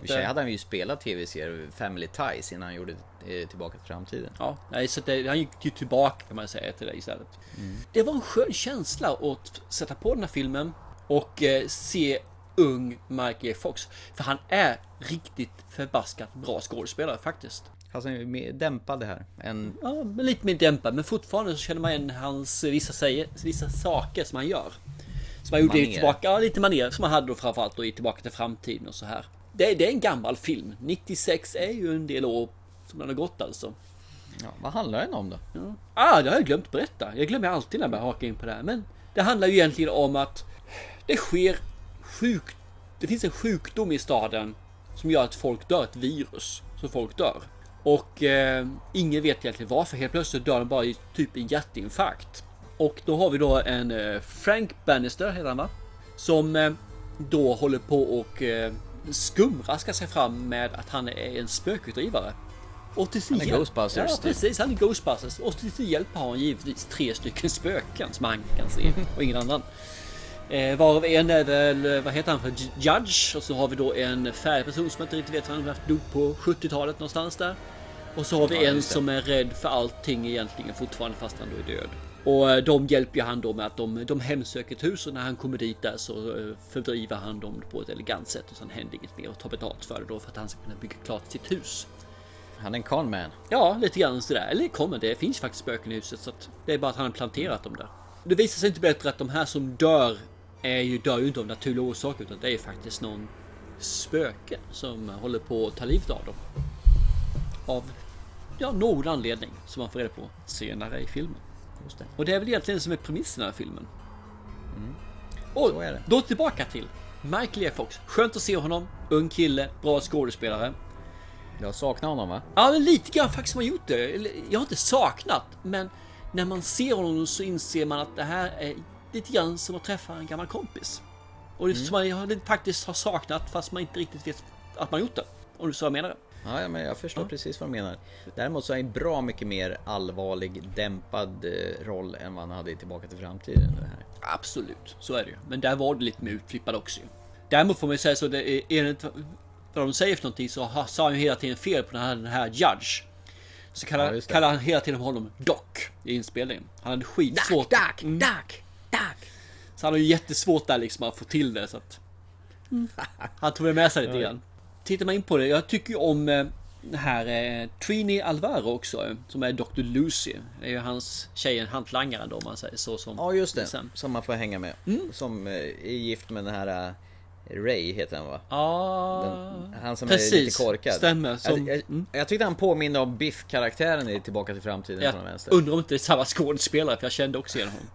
I sig eh, hade han ju spelat tv-serier, Family Ties, innan han gjorde eh, Tillbaka till framtiden. Ja, nej, så det, han gick ju tillbaka kan man säga till det istället. Mm. Det var en skön känsla att sätta på den här filmen och eh, se ung Michael J. Fox. För han är riktigt förbaskat bra skådespelare faktiskt. Fast han är mer dämpad här. En, Ja, lite mer dämpad. Men fortfarande så känner man igen hans vissa, säger, vissa saker som han gör. Som han gjorde i Manér. tillbaka, ja lite manér som han hade då framförallt då i Tillbaka till framtiden och så här. Det, det är en gammal film. 96 är ju en del år som den har gått alltså. ja, vad handlar den om då? Ja. Ah, det har jag glömt berätta. Jag glömmer alltid när jag börjar haka in på det här. Men det handlar ju egentligen om att det sker sjuk... Det finns en sjukdom i staden som gör att folk dör. Ett virus. Så folk dör. Och eh, ingen vet egentligen varför. Helt plötsligt dör de bara i typ en hjärtinfarkt. Och då har vi då en eh, Frank Bannister heter han va? Som eh, då håller på och eh, skumraskar sig fram med att han är en spökutdrivare. Och till sin Han är hjälp- Ghostbusters, Ja, typ. precis. Han är Ghostbusters. Och till sin hjälp har han givetvis tre stycken spöken som han kan se och ingen annan. Eh, varav en är väl, eh, vad heter han för Judge? Och så har vi då en färdig person som jag inte riktigt vet vad han har dog på 70-talet någonstans där. Och så har vi Ja, en som är rädd för allting egentligen fortfarande fast han då är död. Och eh, de hjälper ju han då med att de, de hemsöker ett hus och när han kommer dit där så eh, fördriver han dem på ett elegant sätt och sen händer inget mer och tar betalt för det då för att han ska kunna bygga klart sitt hus. Han är en conman. Ja, lite grann sådär. Eller kommer, det finns faktiskt spöken i huset så att det är bara att han har planterat dem där. Det visar sig inte bättre att de här som dör är ju, dör ju inte av naturliga orsaker utan det är faktiskt någon spöke som håller på att ta livet av dem. Av ja, någon anledning som man får reda på senare i filmen. Det. Och det är väl egentligen som är premissen i filmen. Och är det. då tillbaka till Michael J. Fox. Skönt att se honom. Ung kille, bra skådespelare. Jag saknar honom va? Ja, men lite grann faktiskt har man gjort det. Jag har inte saknat, men när man ser honom så inser man att det här är lite grann som att träffa en gammal kompis. Och det är som man jag faktiskt har saknat fast man inte riktigt vet att man gjort det. Om du så menar det. Ja, ja, men jag förstår precis vad du menar. Däremot så är han bra mycket mer allvarlig, dämpad eh, roll än vad han hade i Tillbaka till framtiden. Det här. Absolut, så är det ju. Men där var det lite mer utflippad också ju. Däremot får man ju säga så, det är, enligt vad de säger för någonting så sa han ju hela tiden fel på den här, den här Judge. Så kallar, Ja, kallar han hela tiden honom Doc i inspelningen. Han hade skitsvårt. Doc, Mm. Doc, Doc. Så han har ju jättesvårt där liksom att få till det så att... Han tog det med sig lite grann. Tittar man in på det, jag tycker ju om eh, den här eh, Trini Alvaro också, eh, som är Dr. Lucy. Det är ju hans tjejen, hantlangaren då om man säger så som... Ja, just det. Sen. Som man får hänga med. Som eh, är gift med den här eh, Ray heter han va? Ja, Den, han som är precis. lite korkad. Stämmer. Som, Jag, jag, jag tyckte han påminner om Biff-karaktären i Tillbaka till framtiden jag från vänster. undrar om inte det är samma skådespelare för jag kände också igen honom.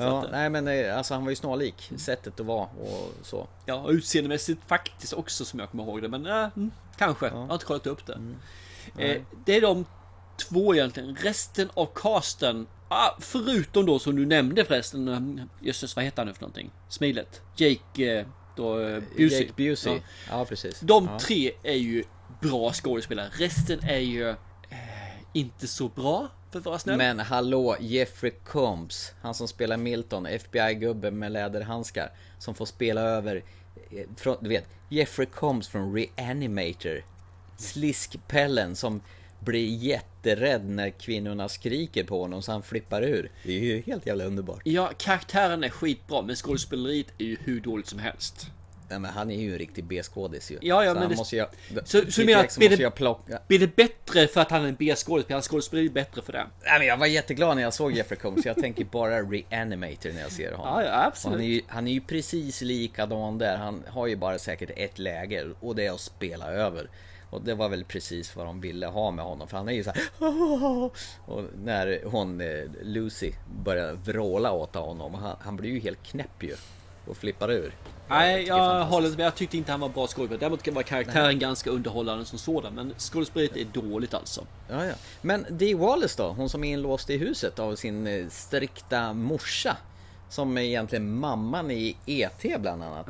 Ja, att, nej men eh, alltså han var ju snarlik sättet att vara och så. Ja, utseendemässigt faktiskt också som jag kommer ihåg det. Men äh, mm, kanske. Jag har inte kollat upp det. Eh, det är de två egentligen. Resten av casten. Ah, förutom då som du nämnde förresten. eh, Jösses, vad heter han nu för någonting? Smilet. Jake eh, då, eh, Busey. Jake Busey. Ja. Ja, precis. De ja. tre är ju bra skådespelare. Resten är ju inte så bra för att vara snäll. Men hallå, Jeffrey Combs, han som spelar Milton, FBI-gubbe med läderhandskar, som får spela över, eh, från, du vet, Jeffrey Combs från Reanimator. Sliskpellen som blir jätterädd när kvinnorna skriker på honom så han flippar ur. Det är ju helt jävla underbart. Ja, karaktären är skitbra, men skådespeleriet är ju hur dåligt som helst. Nej, men han är ju en riktig B-skådis ju. Ja, ja, så men det- måste jag... Så, så du menar att blir det, plocka... blir det bättre för att han är en B-skådespelare? Hans skådespeleri bättre för det? Nej, men jag var jätteglad när jag såg Jeffrey Combs. Jag tänker bara Reanimator när jag ser honom. Ja, ja, absolut. Han är, ju, han är ju precis likadan där. Han har ju bara säkert ett läge och det är att spela över. Och det var väl precis vad de ville ha med honom. För han är ju så här. Och när hon eh, Lucy börjar vråla åt honom. Han, han blir ju helt knäpp ju. Och flippar ur. Nej, är jag håller med. Jag tyckte inte han var bra skådespelare. Däremot var karaktären ganska underhållande som sådan. Men skådespeleriet är dåligt alltså. Ja, ja. Men Dee Wallace då? Hon som är inlåst i huset av sin eh, strikta morsa. Som är egentligen mamman i E.T. bland annat.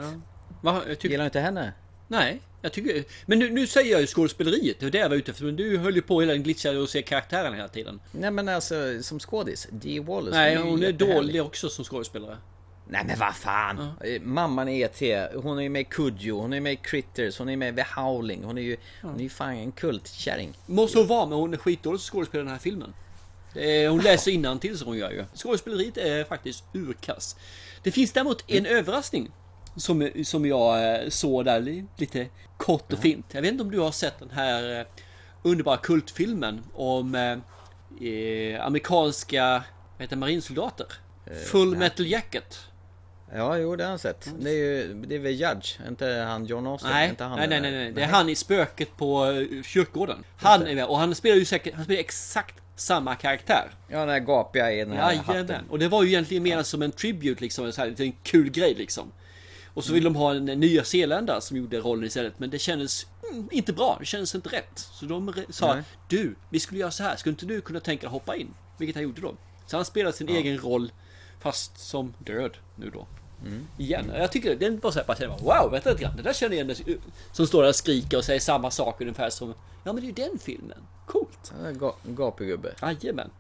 Va, jag tycker... Gillar du inte henne? Nej, jag tycker... Men nu, nu säger jag ju skådespeleriet. Det är det jag var ute efter. Men du höll ju på hela den glitchade och se karaktären hela tiden. Nej men alltså som skådis, Dee Wallace. Nej, hon är jättehärlig. dålig också som skådespelare. Nej men vad fan! Eh, Mamman i E.T. Hon är ju med i Kujo, hon är med i Critters, hon är med i The Howling. Hon är ju, hon är ju fan en kultkärring. Måste hon vara, men hon är skitdålig som skådespelare i den här filmen. Eh, Hon läser innantill som hon gör ju. Skådespeleriet är faktiskt urkass. Det finns däremot en överraskning. Som, som jag eh, såg där li- lite kort och fint. Jag vet inte om du har sett den här underbara kultfilmen om eh, amerikanska vad heter, marinsoldater. Full nej. Metal Jacket. Ja, jo det har jag sett. Det är ju, det är väl Judge, inte han John Austin? Nej, inte han nej, nej, den nej, nej. Det är han i spöket på eh, kyrkogården. Han är med och han spelar ju säkert, han spelar exakt samma karaktär. Ja, den där gapiga i den här Jajamän. hatten. Och det var ju egentligen mer som en tribute liksom, en sån här liten kul grej liksom. Och så vill de ha en nya zeeländare som gjorde rollen istället, men det kändes mm, inte bra. Det kändes inte rätt. Så de sa, Nej. du, vi skulle göra så här, skulle inte du kunna tänka dig hoppa in? Vilket han gjorde då. Så han spelade sin egen roll, fast som död nu då. Igen. Jag tycker den var så här, bara wow, vänta lite grann. Det där känner jag igen. Som står där och skriker och säger samma sak ungefär som, ja men det är ju den filmen. Coolt. Ja, Ga gapigubbe. Jajamän.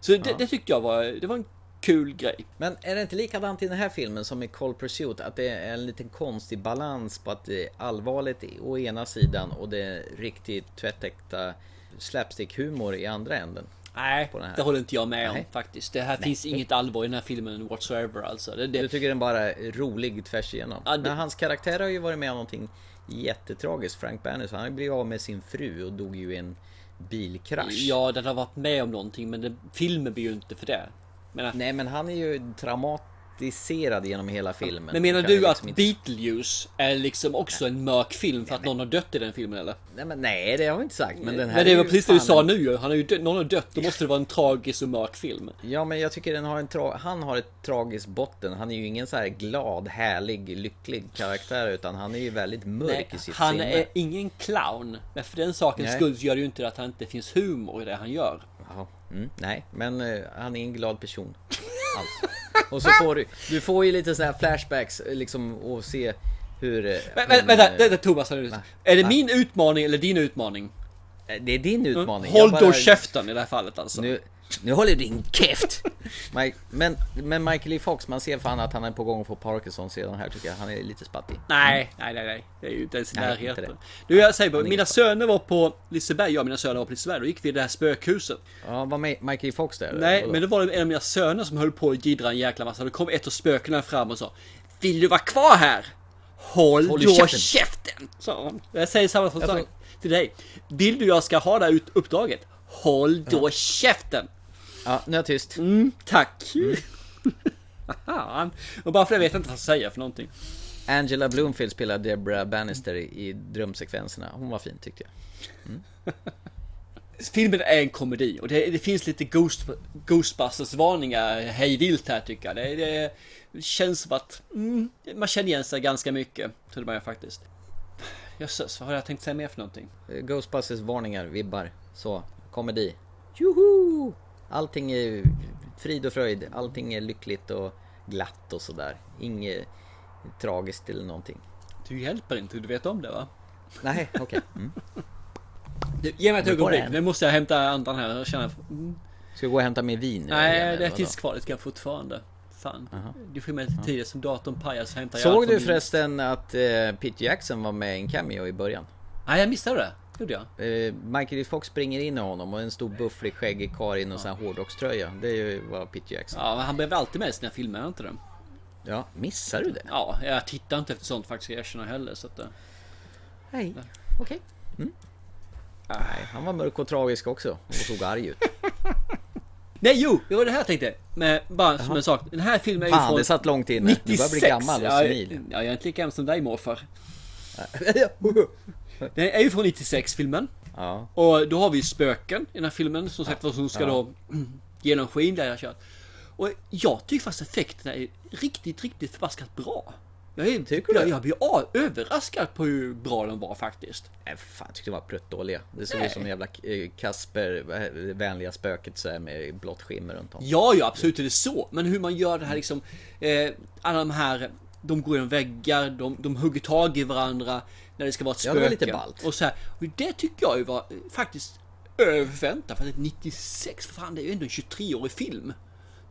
Så det, det tyckte jag var, det var en kul grej. Men är det inte likadant i den här filmen som i Cold Pursuit? Att det är en liten konstig balans på att det är allvarligt å ena sidan och det är riktigt tvättäkta slapstick-humor i andra änden. Nej, det håller inte jag med om Nej. faktiskt. Det här Nej. finns inget allvar i den här filmen whatsoever alltså. Det, Du det, tycker den bara är rolig tvärs igenom? Ja, det- Men hans karaktär har ju varit med om någonting jättetragiskt. Frank Bannis, han har ju blivit av med sin fru och dog ju i en bilkrasch. ja, den har varit med om någonting men det, filmen blir ju inte för det. Men, Nej men han är ju traumatiserad genom hela filmen. men menar du att liksom inte- Beetlejuice är liksom också en mörk film för att någon har dött i den filmen eller? Nej, men, nej det har vi inte sagt. Men den här Men det var precis det du sa en- nu. Han har ju dött, någon har dött, då måste det vara en tragisk och mörk film. Ja men jag tycker den har en tra- han har ett tragiskt botten. Han är ju ingen så här glad, härlig, lycklig karaktär utan han är ju väldigt mörk Nej, i sitt han sinne. är ingen clown. Men för den sakens Nej. skull gör det ju inte att han inte finns humor i det han gör. Jaha, mm, nej, men eh, han är en glad person. Alls. Och så får du, du får ju lite så här flashbacks eh, liksom och se hur... eh, Men, hon, men, vänta, eh, vänta Thomas, är det, va? är det Va? min utmaning eller din utmaning? Det är din utmaning. Håll bara- då käften i det här fallet alltså. Nu, nu håller din käft! Mike, men, men Michael E. Fox, man ser fan att han är på gång att få Parkinson sedan här tycker jag. Han är lite spattig. Nej, nej, nej, nej. Det är ju inte ens i närheten. det. Du, jag säger bara, mina söner var på Liseberg, jag och mina söner var på Liseberg, då gick vi i det här spökhuset. Ja, var Michael E. Fox där? Nej, men det var en av mina söner som höll på att jiddra en jäkla massa. Då kom ett av spökena fram och sa Vill du vara kvar här? Håll, Håll då käften." käften! Han. Jag säger samma sak till dig. Vill du jag ska ha det här ut- uppdraget? Håll då käften! Ja, nu är jag tyst. Mm, tack! Fan. Och bara för det vet jag inte vad jag ska säga för någonting. Angela Bloomfield spelar Deborah Bannister i, i drömsekvenserna. Hon var fin tyckte jag. Filmen är en komedi och det, det finns lite Ghost, Ghostbusters-varningar hej vilt här tycker jag. Det, det känns som att mm, man känner igen sig ganska mycket. Tror man faktiskt. Jösses, vad har jag tänkt säga mer för någonting? Eh, Ghostbusters varningar, vibbar. Så, komedi. Joho! Allting är frid och fröjd. Allting är lyckligt och glatt och sådär. Inget tragiskt eller någonting. Du hjälper inte, du vet om det va? Nej, okej. Mm. Du, Ge mig ett ögonblick, nu måste jag hämta andan här och känna... Mm. Ska vi gå och hämta mer vin? igen, Nej, det lite grann fortfarande. Fan. Du får med lite tid som datorn pajar så hämtar jag Såg du min- förresten att eh, Pete Jackson var med i en cameo i början? Nej, jag missade det. Gjorde jag? Eh, Michael E. Fox springer in i honom och en stor bufflig skäggig karl i någon sån här hårdrockströja. Det är ju vad Pete Jackson. Ja, men han blev väl alltid med i sina filmer, han inte det? Ja, missar du det? Ja, jag tittar inte efter sånt faktiskt, jag erkänner heller så att... eh, Nej, okej. Mm. Nej, han var mörk och tragisk också och såg arg ut. Nej, jo! Det var det här jag tänkte. Men bara som en sak. Den här filmen är ju Fan, från det satt långt inne. Du börjar bli 96. gammal och Ja, senil. Ja, jag är inte lika gammal som dig morfar. Den är ju från 96 filmen. Ja. Och då har vi spöken i den här filmen som sagt vad som ska Ja. då genomskinliga jag kört. Och jag tycker faktiskt effekterna är riktigt, riktigt förbaskat bra. Jag, är, Tycker jag, jag blir överraskad på hur bra de var faktiskt. Nej, fan, jag tyckte de var pruttdåliga. Det såg ut som jävla eh, Kasper, det vänliga spöket så med blått skimmer runt om. Ja, ja, absolut är det så. Men hur man gör det här liksom. Eh, alla de här, de går genom väggar, de, de hugger tag i varandra när det ska vara ett Ja, spöke. det var lite ballt. Och så här, och det tycker jag ju var eh, faktiskt över förväntan. För att 96, för fan det är ju ändå en 23-årig film.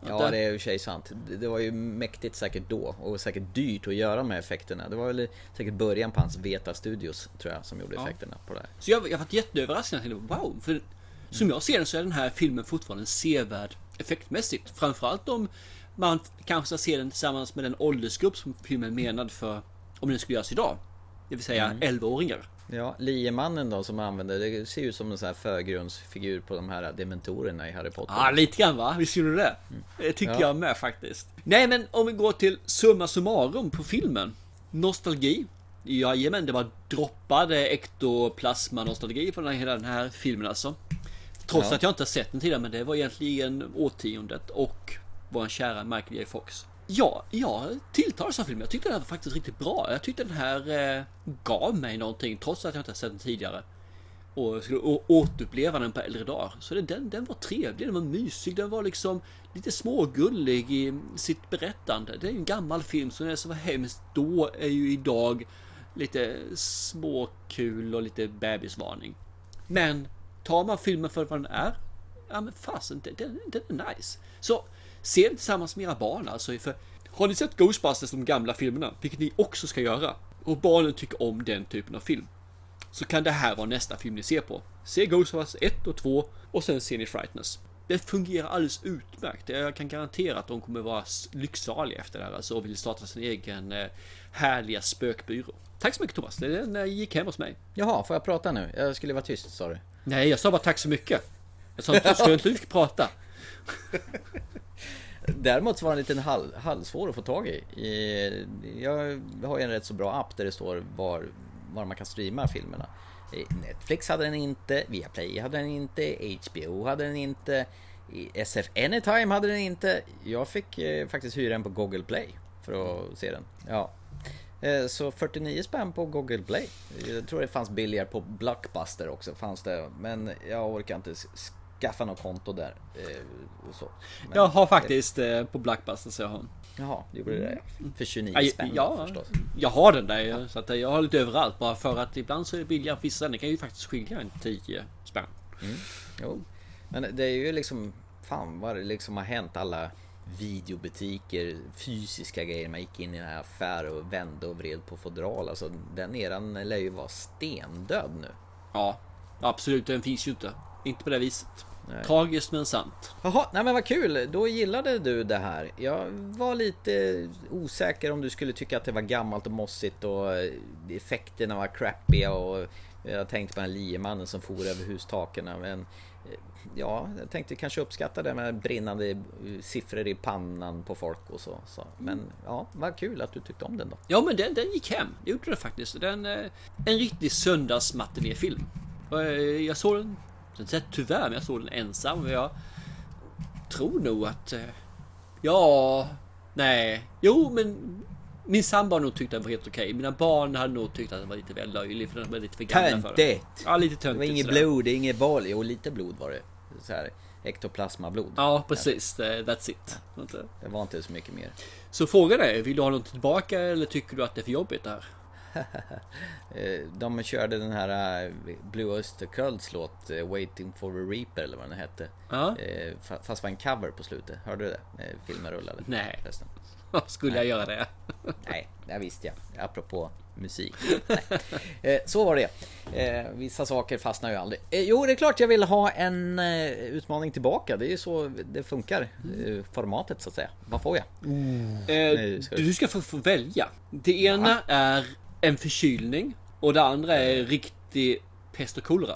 Ja, det är för sig sant. Det- Det var ju mäktigt säkert då och säkert dyrt att göra här effekterna. Det var väl säkert början på hans Veta Studios, tror jag, som gjorde Ja. effekterna på det här. Så jag, jag varit jätteöverraskad. Jag tänkte, wow. För som jag ser den så är den här filmen fortfarande sevärd effektmässigt. Framförallt om man kanske ska se den tillsammans med den åldersgrupp som filmen är menad för om den skulle göras idag. Det vill säga Mm. 11-åringar. Ja, liemannen då som använder, det ser ut som en sån här förgrundsfigur på de här dementorerna i Harry Potter. Ja, lite grann va? Visst gjorde det? Det tycker Ja. jag med faktiskt. Nej, men om vi går till summa summarum på filmen. Nostalgi. Jajamän, det var droppade ektoplasma nostalgi på den här, hela den här filmen alltså. Trots Ja. att jag inte har sett den tidigare, men det var egentligen årtiondet och vår kära Michael J. Fox. Ja, jag tilltalades av filmen. Jag tyckte den var faktiskt riktigt bra. Jag tyckte den här eh, gav mig någonting trots att jag inte har sett den tidigare. och skulle återuppleva den på äldre dagar. Så det, den, den var trevlig, den var mysig, den var liksom lite smågullig i sitt berättande. Det är ju en gammal film så det som var hemskt då är ju idag lite småkul och lite bebisvarning. Men tar man filmen för vad den är, ja men fasen, den, den, den är nice. Så se den tillsammans med era barn alltså. För har ni sett Ghostbusters, de gamla filmerna, vilket ni också ska göra, och barnen tycker om den typen av film, så kan det här vara nästa film ni ser på. Se Ghostbusters 1 och 2 och sen ser ni Frightness. Det fungerar alldeles utmärkt. Jag kan garantera att de kommer vara lycksaliga efter det här alltså, och vill starta sin egen eh, härliga spökbyrå. Tack så mycket Thomas, den eh, gick hem hos mig. Jaha, får jag prata nu? Jag skulle vara tyst sa du. Nej, jag sa bara tack så mycket. Jag sa inte, skulle inte du prata? Däremot så var den lite hal halvsvår att få tag i. Jag har ju en rätt så bra app där det står var, var man kan streama filmerna. Netflix hade den inte, Viaplay hade den inte, HBO hade den inte, SF Anytime hade den inte. Jag fick eh, faktiskt hyra den på Google Play för att se den. Ja. Eh, så 49 spänn på Google Play. Jag tror det fanns billigare på Blockbuster också, fanns det. Men jag orkar inte skaffa något konto där. eh, Och så. Men- Jag har faktiskt eh, på Blackbuster så jag har. Jaha, du gjorde det? För 29 Ja, spänn ja, förstås. jag har den där så att jag har lite överallt bara för att ibland så är det billigare vissa. Det kan ju faktiskt skilja en 10 spänn. Mm. Jo. Men det är ju liksom, fan vad det liksom har hänt alla videobutiker, fysiska grejer. Man gick in i en affär och vände och vred på fodral. Alltså den eran lär ju vara stendöd nu. Ja, absolut. Den finns ju inte. Inte på det viset. Nej. Tragiskt men sant. Jaha, nej men vad kul. Då gillade du det här. Jag var lite osäker om du skulle tycka att det var gammalt och mossigt och eh, effekterna var crappiga och jag tänkte på den liemannen som for över hustaken. Men eh, ja, jag tänkte kanske uppskatta det med brinnande eh, siffror i pannan på folk och så. så. Men ja, vad kul att du tyckte om den då. Ja men den, den gick hem. Det gjorde den faktiskt. Den, eh, en riktig söndagsmatinéfilm. Eh, Jag såg den tyvärr, men jag såg den ensam. Och jag tror nog att... eh, Ja... Nej. Jo men... Min sambo nog tyckt att den var helt okej. Mina barn hade nog tyckt att den var lite väl löjlig för den var lite för gamla för det. Töntigt! Ja, lite Det töntigt. var inget blod, inget boll. Jo, lite blod var det. Så här, ektoplasmablod. Ja, precis. Det- That's it. Det var inte så mycket mer. Så frågan är, vill du ha något tillbaka eller tycker du att det är för jobbigt det här? Eh, De körde den här eh, Blue Oyster Cults låt eh, Waiting for a Reaper eller vad den hette. Ja. Fa- Fast det var en cover på slutet. Hörde du det? Filmen rullade. Nej. Förresten. Skulle jag göra det? Nej, det visste jag. Apropå musik. Nej. Eh, Så var det. Eh, Vissa saker fastnar ju aldrig. Eh, Jo, det är klart jag vill ha en utmaning tillbaka. Det är ju så det funkar. Formatet så att säga. Vad får jag? Nej, ska du- du ska få, få välja. Det ena är en förkylning och det andra är riktig pest och kolera.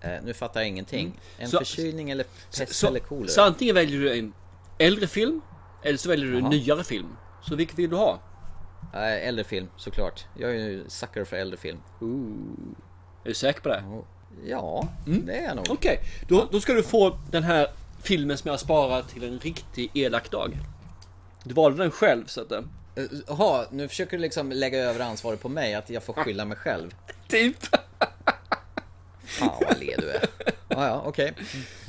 Eh, Nu fattar jag ingenting. Mm. En Så- förkylning eller pest Så, eller kolera? så antingen väljer du en äldre film eller så väljer du en Jaha. nyare film. Så vilket vill du ha? Eh, Äldre film såklart. Jag är ju sucker för äldre film. Är du säker på det? Ja, Mm. det är jag nog. Okej, då, då ska du få den här filmen som jag har sparat till en riktig elak dag. Du valde den själv så att... eh, Jaha, nu försöker du liksom lägga över ansvaret på mig, att jag får skylla mig själv. Typ. Fan vad led du är. Ja, ja, okej.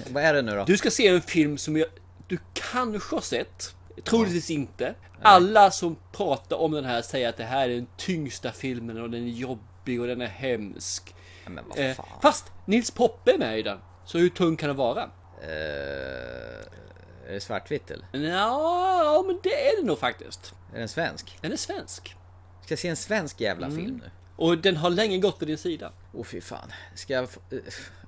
Vad är det nu då? Du ska se en film som jag, du kanske har sett, troligtvis inte. Alla som pratar om den här säger att det här är den tyngsta filmen och den är jobbig och den är hemsk. Men vad Eh, fan. fast Nils Poppe är med i den. Så hur tung kan den vara? Eh, är det svartvitt eller? Ja, men det är det nog faktiskt. Är den svensk? Den är svensk. Ska jag se en svensk jävla Mm. film nu? Och den har länge gått på din sida. Åh fy fan. Ska jag... eh,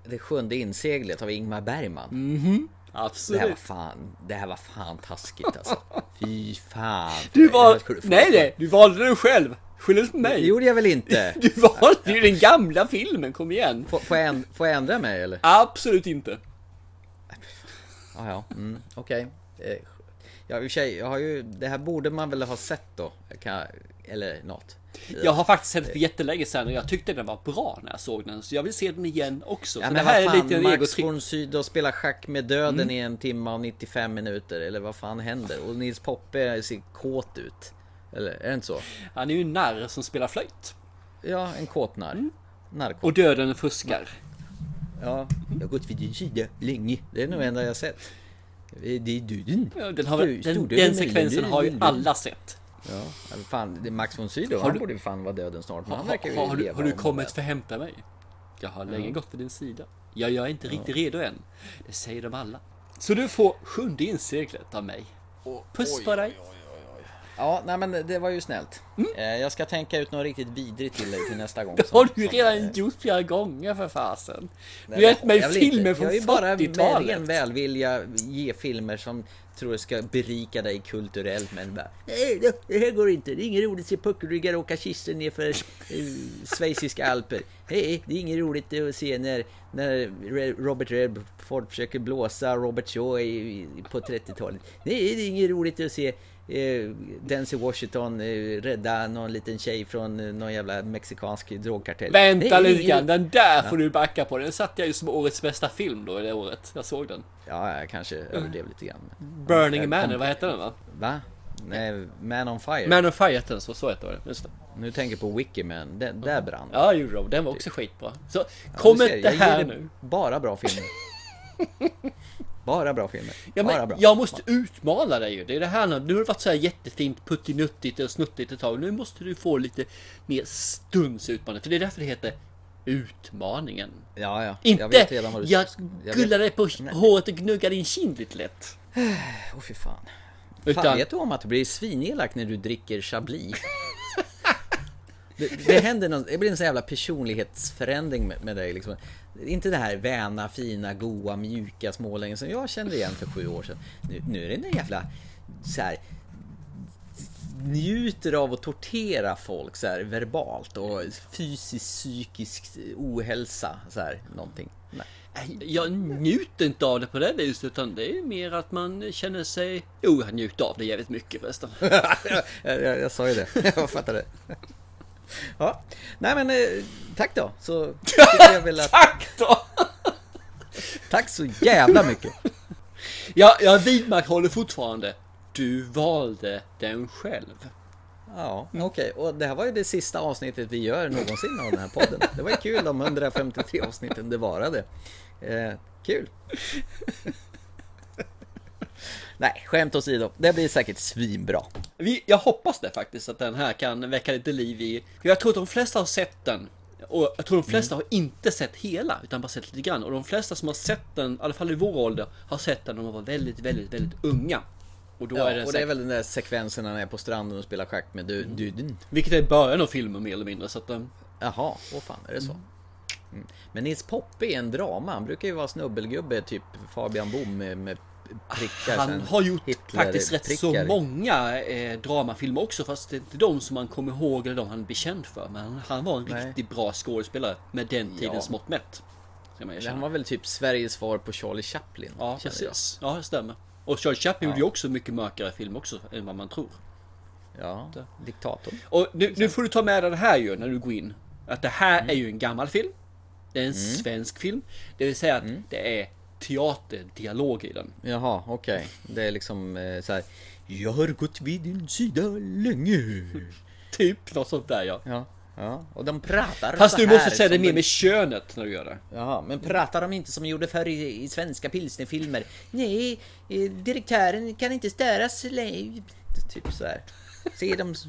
Det sjunde inseglet av Ingmar Bergman. Mhm. Det här Absolut. var fan, det här var fan taskigt alltså. Fy fan. Du få- Nej, nej, du valde den själv. Skyll inte på mig. Det gjorde jag väl inte? Du valde ju den gamla filmen, kom igen. Får, får, jag, änd- får jag ändra mig eller? Absolut inte. Ja, ja, mm, okej. Eh, Ja, i och för sig, jag har ju, det här borde man väl ha sett då? Kan, eller något. Jag har faktiskt sett det för jättelänge sedan och jag tyckte den var bra när jag såg den. Så jag vill se den igen också. Ja, så men det här vad är fan, lite Max von Sydow spelar schack med döden Mm. i en timme och 95 minuter, eller vad fan händer? Och Nils Poppe ser kåt ut. Eller är det inte så? Han är ju en narr som spelar flöjt. Ja, en kåtnarr. narko. Och döden fuskar. Ja, jag har gått vid din sida länge. Det är nog enda jag sett. Det är döden. Ja, den, har, den, den sekvensen har ju alla sett. Ja, fan, det är Max von Sydow, han du- borde ju fan vara döden snart. Men Har, han verkar ju har, har, du, leva har du kommit för att hämta mig? Jag har länge Ja. gått vid din sida. Ja, jag är inte riktigt redo än. Det säger de alla. Så du får sjunde inseglet av mig. Puss på dig. Ja, nej men det var ju snällt. Eh, Jag ska tänka ut något riktigt vidrigt till dig till nästa gång. Det har du ju redan gjort flera gånger för fasen. Du har gett mig filmer från Jag är bara med ren 40-talet. välvilja ge filmer som tror jag ska berika dig kulturellt men bara Nej, det- här går inte. Det är inget roligt att se puckelryggar åka kistor ner för uh, schweiziska alper. Nej, det är inget roligt att se när, när Robert Redford försöker blåsa Robert Shaw i, i, på 30-talet. Nej, det är inget roligt att se eh, Denzel Washington eh, rädda någon liten tjej från eh, någon jävla mexikansk drogkartell. Vänta lite grann, den där Ja. får du backa på. Den satte jag ju som årets bästa film då i det året. Jag såg den. Ja, jag kanske överdrev lite grann. Burning Jag Man, eller vad heter den va? Va? Nej, Man on Fire. Man on Fire hette den, så, så heter det. Just det. Nu tänker jag på Wikiman, den, där brann Ja, Euro, den var också skitbra. Så Ja, kom inte här nu. Bara bra filmer. bara bra filmer. Ja, bara bra. jag måste utmana dig ju. Det är det här nu. Nu har det varit så här jättefint puttinuttigt och snuttigt ett tag. Nu måste du få lite mer stunds utmaning. För det är därför det heter Utmaningen. Ja, ja. Inte Jag vet redan vad du jag gullar dig på Nej. håret och gnuggar din kind lite lätt. Åh fy fan. Utan- Fan, vet du om att du blir svinelak när du dricker Chablis? Det, det händer någon, det blir en sån jävla personlighetsförändring med, med dig liksom. Inte det här väna, fina, goa, mjuka smålängen som jag kände igen för sju år sedan. Nu, nu är det en jävla så här njuter av att tortera folk så här verbalt och fysisk, psykisk ohälsa så här någonting. Nej. Jag njuter inte av det på det viset utan det är mer att man känner sig... Jo, jag njuter av det jävligt mycket förresten. jag, jag, jag sa ju det, jag fattar det. Ja, nej men eh, tack då. Så jag väl att... tack då! tack så jävla mycket. Ja, jag vidmakthåller fortfarande. Du valde den själv. Ja, okej. Och det här var ju det sista avsnittet vi gör någonsin av den här podden. Det var ju kul de 153 avsnitten det varade. Eh, kul. Nej, skämt åsido. Det blir säkert svinbra. Vi, jag hoppas det faktiskt att den här kan väcka lite liv i... För jag tror att de flesta har sett den. Och jag tror de flesta Mm. har inte sett hela, utan bara sett lite grann. Och de flesta som har sett den, i alla fall i vår ålder, har sett den när de var väldigt, väldigt, väldigt unga. Och då Ja, är det och det är väl den där sekvensen när han är på stranden och spelar schack med du- duden. Vilket är början av filmen mer eller mindre, så att... um, Jaha, åh fan, är det så? Mm. Men Nils Poppe är en drama. Han brukar ju vara snubbelgubbe, typ Fabian Bohm med, med prickar. Han har gjort Hitler- faktiskt rätt så prickar. många eh, dramafilmer också, fast det är inte de som man kommer ihåg eller de han är känd för. Men han, han var en Nej. riktigt bra skådespelare med den tidens Ja. mått mätt. Han var väl typ Sveriges svar på Charlie Chaplin. Ja, känner jag. precis. Ja, det stämmer. Och Charlie Chaplin Ja. gjorde ju också mycket mörkare film också än vad man tror. Ja, diktatorn. Och nu, nu får du ta med dig det här ju när du går in. Att det här Mm. är ju en gammal film. Det är en svensk film. Det vill säga att Mm. det är teaterdialog i den. Jaha, okej. Det är liksom eh, så här. Jag har gått vid din sida länge. Typ något sånt där ja. Ja, ja. Och de pratar Fast du måste säga det mer med könet när du gör det. Jaha, men pratar de inte som de gjorde förr i, i svenska pilsnerfilmer? Nej, eh, direktören kan inte störas Typ så här. Se de s-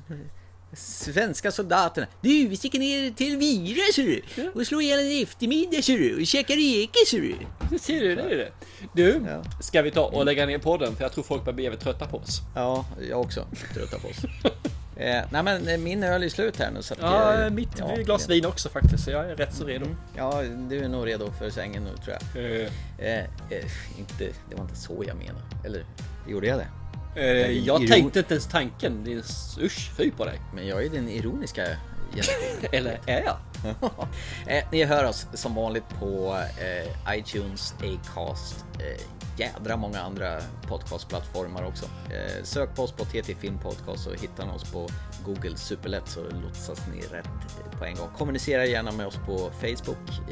svenska soldaterna. Du, vi sticker ner till Vira, ser du. Och slår ihjäl en eftermiddag, ser du. Och käkar eke, ser du. Ser du, det är det. Du, ska vi ta och lägga ner podden? För jag tror folk börjar bli jävligt trötta på oss. Ja, jag också. Trötta på oss. eh, nej men eh, min öl är slut här nu så att Ja, jag- mitt ja, glas vin också faktiskt. Så jag är rätt så redo. Ja, du är nog redo för sängen nu tror jag. Eh, Eh, eh, inte, det var inte så jag menade. Eller gjorde jag det? Eh, din jag iron- tänkte inte ens tanken. Det är usch, fy på dig. Men jag är den ironiska. Eller är jag? eh, ni hör oss som vanligt på eh, iTunes, Acast, eh, jädra många andra podcastplattformar också. Eh, sök på oss på TT Film Podcast så hittar ni oss på Google superlätt så lotsas ni rätt eh, på en gång. Kommunicera gärna med oss på Facebook.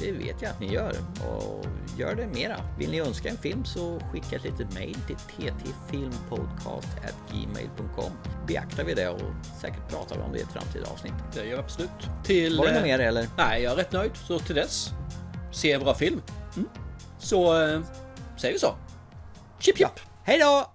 Det vet jag att ni gör. Och gör det mera. Vill ni önska en film så skicka ett litet mail till ttfilmpodcast.gmail.com Beaktar vi det och säkert pratar vi om det i ett framtida avsnitt. Det gör vi absolut. Till, Var det något eh, mer eller? Nej, jag är rätt nöjd. Så till dess, se en bra film. Så eh, säger vi så. Chip chip! Hej då!